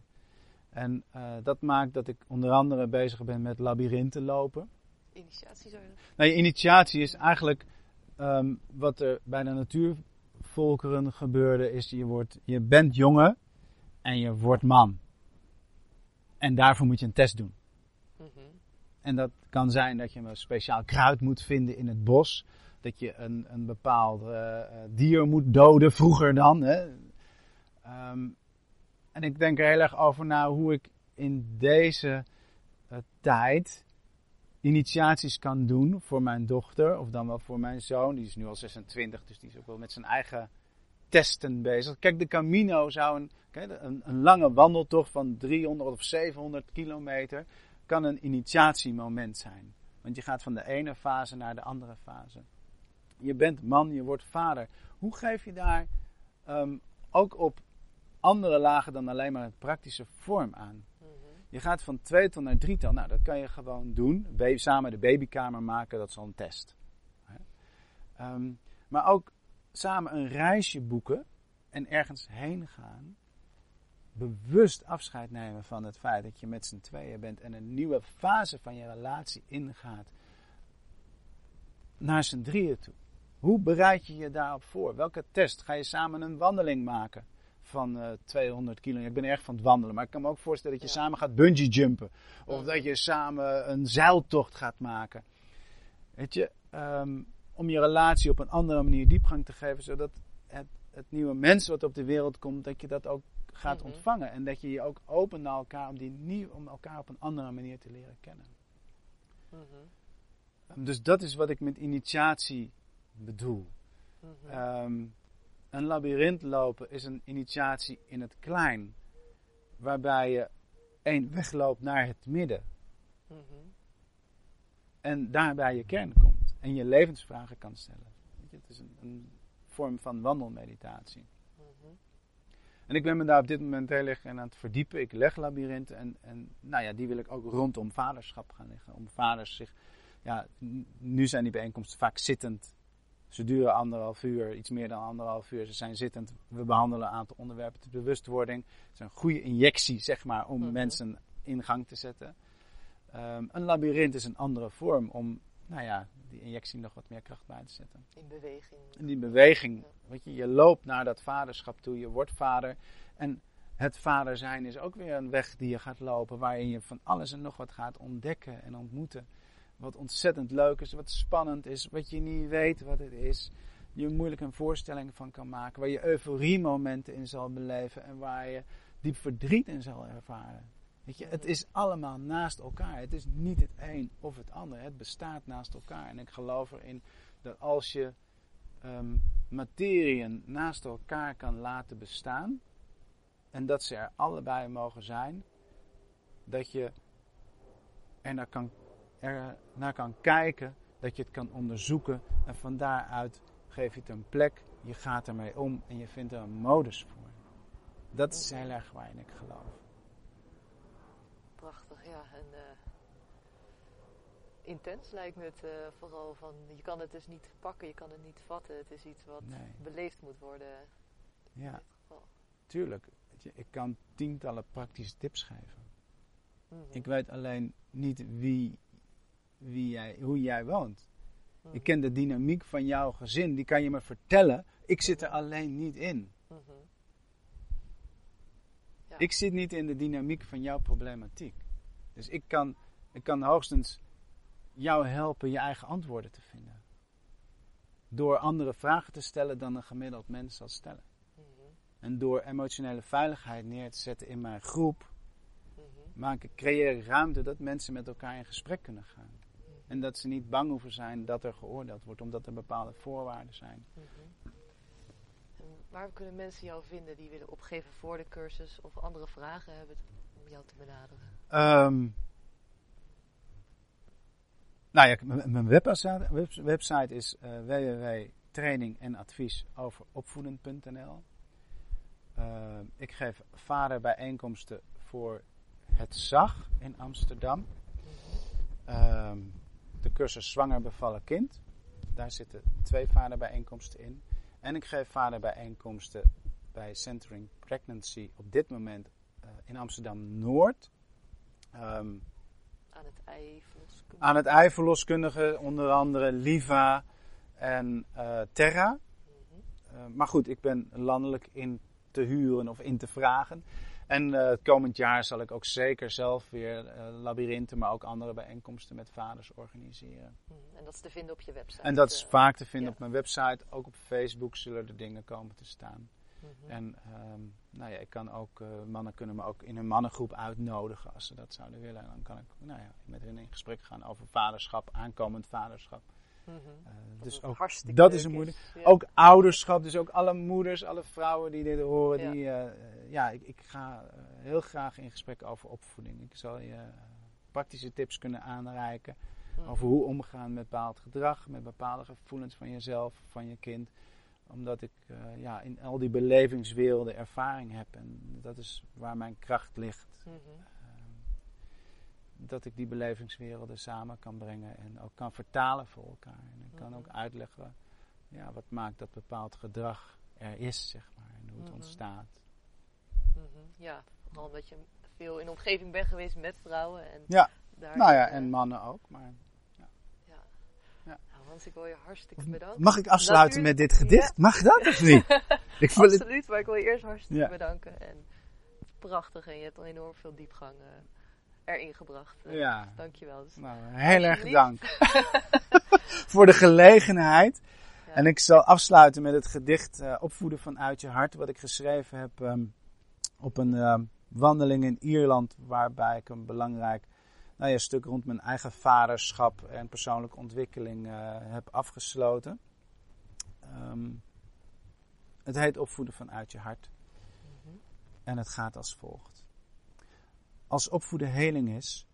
En eh, dat maakt dat ik onder andere bezig ben met labyrinthen lopen. initiatie zou je Nou, je initiatie is eigenlijk ehm, wat er bij de natuurvolkeren gebeurde, is je, wordt, je bent jongen en je wordt man. En daarvoor moet je een test doen. Mhm. En dat kan zijn dat je een speciaal kruid moet vinden in het bos. Dat je een, een bepaald eh, dier moet doden, vroeger dan. Hè. Ehm, en ik denk er heel erg over na hoe ik in deze eh, tijd initiaties kan doen voor mijn dochter. Of dan wel voor mijn zoon. Die is nu al 26, dus die is ook wel met zijn eigen testen bezig. Kijk, de Camino zou een, een lange wandeltocht van 300 of 700 kilometer kan een initiatiemoment zijn. Want je gaat van de ene fase naar de andere fase. Je bent man, je wordt vader. Hoe geef je daar ehm, ook op andere lagen dan alleen maar een praktische vorm aan? Mhm. Je gaat van tweetal naar drietal. Nou, dat kan je gewoon doen. Samen de babykamer maken, dat is al een test. Ehm, maar ook samen een reisje boeken en ergens heen gaan. Bewust afscheid nemen van het feit dat je met z'n tweeën bent en een nieuwe fase van je relatie ingaat. Naar z'n drieën toe. Hoe bereid je je daarop voor? Welke test? Ga je samen een wandeling maken van eh 200 kilometer? Ik ben erg van het wandelen, maar ik kan me ook voorstellen dat je Ja. samen gaat bungee jumpen. Of dat je samen een zeiltocht gaat maken. Weet je, ehm, om je relatie op een andere manier diepgang te geven, zodat het, het nieuwe mens wat op de wereld komt, dat je dat ook gaat Mhm. ontvangen. En dat je je ook opent naar elkaar om, die nieuw, om elkaar op een andere manier te leren kennen. Mhm. Ehm, Dus dat is wat ik met initiatie bedoel. Mhm. Ehm, een labyrint lopen is een initiatie in het klein, waarbij je één wegloopt naar het midden Mhm. en daar bij je kern komt en je levensvragen kan stellen. Het is een, een vorm van wandelmeditatie. Mhm. En ik ben me daar op dit moment heel erg aan het verdiepen. Ik leg labyrinten en, en nou ja, die wil ik ook rondom vaderschap gaan leggen. Om vaders zich, ja, nu zijn die bijeenkomsten vaak zittend. Ze duren anderhalf uur, iets meer dan anderhalf uur. Ze zijn zittend. We behandelen een aantal onderwerpen. De bewustwording Het is een goede injectie, zeg maar, om Mhm. mensen in gang te zetten. Ehm, een labyrint is een andere vorm om, nou ja, die injectie nog wat meer kracht bij te zetten. In beweging. En die beweging, weet je, je loopt naar dat vaderschap toe, je wordt vader. En het vader zijn is ook weer een weg die je gaat lopen, waarin je van alles en nog wat gaat ontdekken en ontmoeten. Wat ontzettend leuk is, wat spannend is, wat je niet weet wat het is. Je moeilijk een voorstelling van kan maken, waar je euforie-momenten in zal beleven en waar je diep verdriet in zal ervaren. Weet je, het is allemaal naast elkaar. Het is niet het een of het ander. Het bestaat naast elkaar. En ik geloof erin dat als je um, naast elkaar kan laten bestaan, en dat ze er allebei mogen zijn, dat je er naar kan, er naar kan kijken, dat je het kan onderzoeken en van daaruit geef je het een plek, je gaat ermee om en je vindt er een modus voor. Dat is heel erg waarin ik geloof. Prachtig, ja. En uh, intens lijkt me het uh, vooral van, je kan het dus niet pakken, je kan het niet vatten. Het is iets wat Nee. beleefd moet worden. Ja, tuurlijk. Ik kan tientallen praktische tips geven. Mhm. Ik weet alleen niet wie, wie jij, hoe jij woont. Mhm. Ik ken de dynamiek van jouw gezin, die kan je me vertellen. Ik zit er alleen niet in. Mhm. Ja. Ik zit niet in de dynamiek van jouw problematiek. Dus ik kan, ik kan hoogstens jou helpen je eigen antwoorden te vinden. Door andere vragen te stellen dan een gemiddeld mens zal stellen. Mhm. En door emotionele veiligheid neer te zetten in mijn groep, Mhm. maak ik, creëer ik ruimte dat mensen met elkaar in gesprek kunnen gaan. En dat ze niet bang hoeven zijn dat er geoordeeld wordt, omdat er bepaalde voorwaarden zijn. Mhm. En waar kunnen mensen jou vinden die willen opgeven voor de cursus of andere vragen hebben om jou te benaderen? Ehm, nou ja, mijn website, web- website is uh, www.training en advies over opvoeden.nl. Ehm, ik geef vaderbijeenkomsten voor het ZAG in Amsterdam. Ehm, de cursus Zwanger bevallen kind. Daar zitten twee vaderbijeenkomsten in. En ik geef vaderbijeenkomsten bij Centering Pregnancy op dit moment eh, in Amsterdam Noord. Ehm, Aan het ei verloskunde. aan het eiverloskundige, onder andere Liva en eh, Terra. Mhm. Eh, maar goed, ik ben landelijk in te huren of in te vragen. En eh, het komend jaar zal ik ook zeker zelf weer eh labyrinthen, maar ook andere bijeenkomsten met vaders organiseren. Mhm. En dat is te vinden op je website. En dat is eh. vaak te vinden ja. op mijn website. Ook op Facebook zullen er dingen komen te staan. Mhm. En ehm, nou ja, ik kan ook, mannen kunnen me ook in een mannengroep uitnodigen als ze dat zouden willen. En dan kan ik nou ja, met hen in gesprek gaan over vaderschap, aankomend vaderschap. Mhm. Eh, dus ook hartstikke dat is een. Ja. Ook ouderschap, dus ook alle moeders, alle vrouwen die dit horen. Ja. Die, eh, eh, ja, ik, ik ga heel graag in gesprek over opvoeding. Ik zal je praktische tips kunnen aanreiken Mhm. over hoe omgaan met bepaald gedrag, met bepaalde gevoelens van jezelf, van je kind. Omdat ik ja, in al die belevingswerelden ervaring heb. En dat is waar mijn kracht ligt. Ehm, dat ik die belevingswerelden samen kan brengen en ook kan vertalen voor elkaar. En ik kan Mhm. ook uitleggen ja, wat maakt dat bepaald gedrag er is, zeg maar, en hoe het Mhm. ontstaat. Mhm. Ja, vooral omdat je veel in de omgeving bent geweest met vrouwen. En Ja, daar nou ja, eh, en mannen ook. Maar Ja. Ja. Nou, Hans, ik wil je hartstikke bedanken. mag ik afsluiten met dit gedicht? Mag dat of niet? ik voel Absoluut, maar ik wil je eerst hartstikke Ja. bedanken. En prachtig en je hebt al enorm veel diepgang eh, erin gebracht. Eh, ja, Dankjewel. Dus, nou, heel erg dank voor de gelegenheid. ja. En ik zal afsluiten met het gedicht eh, Opvoeden vanuit je hart, wat ik geschreven heb ehm, op een ehm, wandeling in Ierland, waarbij ik een belangrijk nou ja, stuk rond mijn eigen vaderschap en persoonlijke ontwikkeling eh, heb afgesloten. Ehm, het heet Opvoeden vanuit je hart Mhm. en het gaat als volgt. Als opvoeden heling is,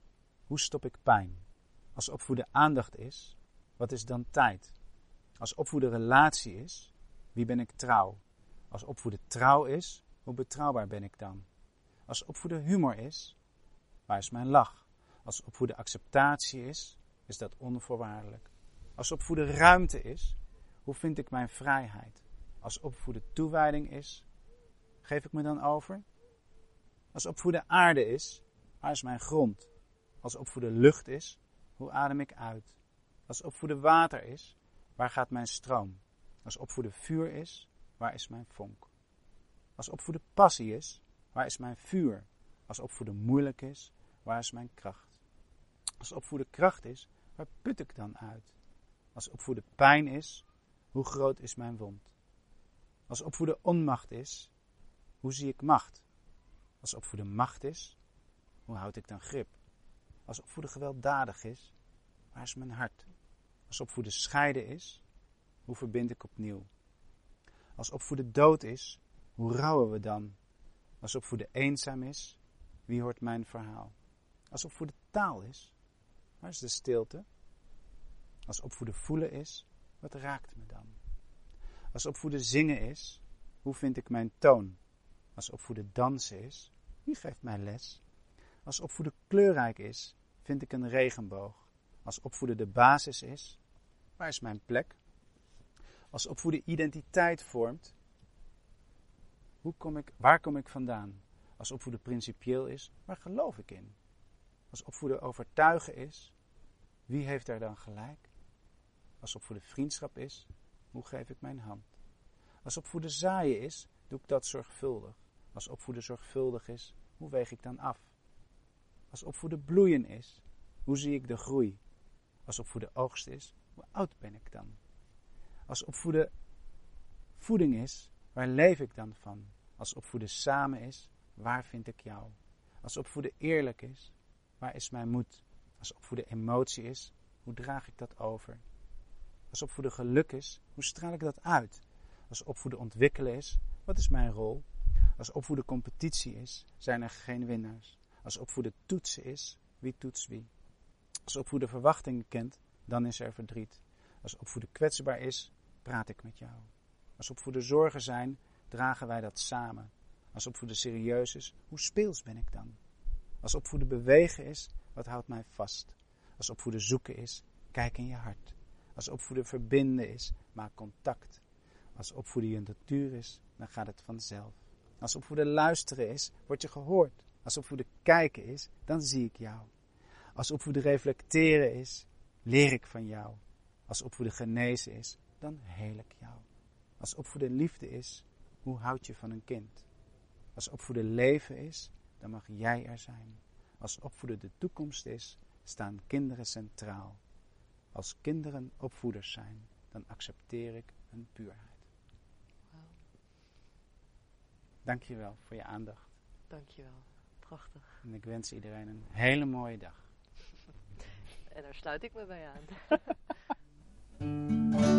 hoe stop ik pijn? Als opvoeden aandacht is, wat is dan tijd? Als opvoeden relatie is, wie ben ik trouw? Als opvoeden trouw is, hoe betrouwbaar ben ik dan? Als opvoeden humor is, waar is mijn lach? Als opvoeden acceptatie is, is dat onvoorwaardelijk. Als opvoeden ruimte is, hoe vind ik mijn vrijheid? Als opvoeden toewijding is, geef ik me dan over? Als opvoeden aarde is, waar is mijn grond? Als opvoeden lucht is, hoe adem ik uit? Als opvoeden water is, waar gaat mijn stroom? Als opvoeden vuur is, waar is mijn vonk? Als opvoeden passie is, waar is mijn vuur? Als opvoeden moeilijk is, waar is mijn kracht? Als opvoeden kracht is, waar put ik dan uit? Als opvoeden pijn is, hoe groot is mijn wond? Als opvoeden onmacht is, hoe zie ik macht? Als opvoeden macht is, hoe houd ik dan grip? Als opvoeden gewelddadig is, waar is mijn hart? Als opvoeden scheiden is, hoe verbind ik opnieuw? Als opvoeden dood is, hoe rouwen we dan? Als opvoeden eenzaam is, wie hoort mijn verhaal? Als opvoeden taal is, waar is de stilte? Als opvoeden voelen is, wat raakt me dan? Als opvoeden zingen is, hoe vind ik mijn toon? Als opvoeden dansen is, wie geeft mij les? Als opvoeden kleurrijk is, vind ik een regenboog. Als opvoeden de basis is, waar is mijn plek? Als opvoeden identiteit vormt, hoe kom ik, waar kom ik vandaan? Als opvoeden principieel is, waar geloof ik in? Als opvoeden overtuigen is, wie heeft daar dan gelijk? Als opvoeden vriendschap is, hoe geef ik mijn hand? Als opvoeden zaaien is, doe ik dat zorgvuldig. Als opvoeden zorgvuldig is, hoe weeg ik dan af? Als opvoeden bloeien is, hoe zie ik de groei? Als opvoeden oogst is, hoe oud ben ik dan? Als opvoeden voeding is, waar leef ik dan van? Als opvoeden samen is, waar vind ik jou? Als opvoeden eerlijk is, waar is mijn moed? Als opvoeden emotie is, hoe draag ik dat over? Als opvoeden geluk is, hoe straal ik dat uit? Als opvoeden ontwikkelen is, wat is mijn rol? Als opvoeden competitie is, zijn er geen winnaars. Als opvoeden toetsen is, wie toetst wie? Als opvoeden verwachtingen kent, dan is er verdriet. Als opvoeden kwetsbaar is, praat ik met jou. Als opvoeden zorgen zijn, dragen wij dat samen. Als opvoeden serieus is, hoe speels ben ik dan? Als opvoeden bewegen is, wat houdt mij vast? Als opvoeden zoeken is, kijk in je hart. Als opvoeden verbinden is, maak contact. Als opvoeden je natuur is, dan gaat het vanzelf. Als opvoeden luisteren is, word je gehoord. Als opvoeden kijken is, dan zie ik jou. Als opvoeden reflecteren is, leer ik van jou. Als opvoeden genezen is, dan heel ik jou. Als opvoeden liefde is, hoe houd je van een kind? Als opvoeden leven is, dan mag jij er zijn. Als opvoeden de toekomst is, staan kinderen centraal. Als kinderen opvoeders zijn, dan accepteer ik hun puurheid. Dankjewel voor je aandacht. Dankjewel. Prachtig. En ik wens iedereen een hele mooie dag. En daar sluit ik me bij aan.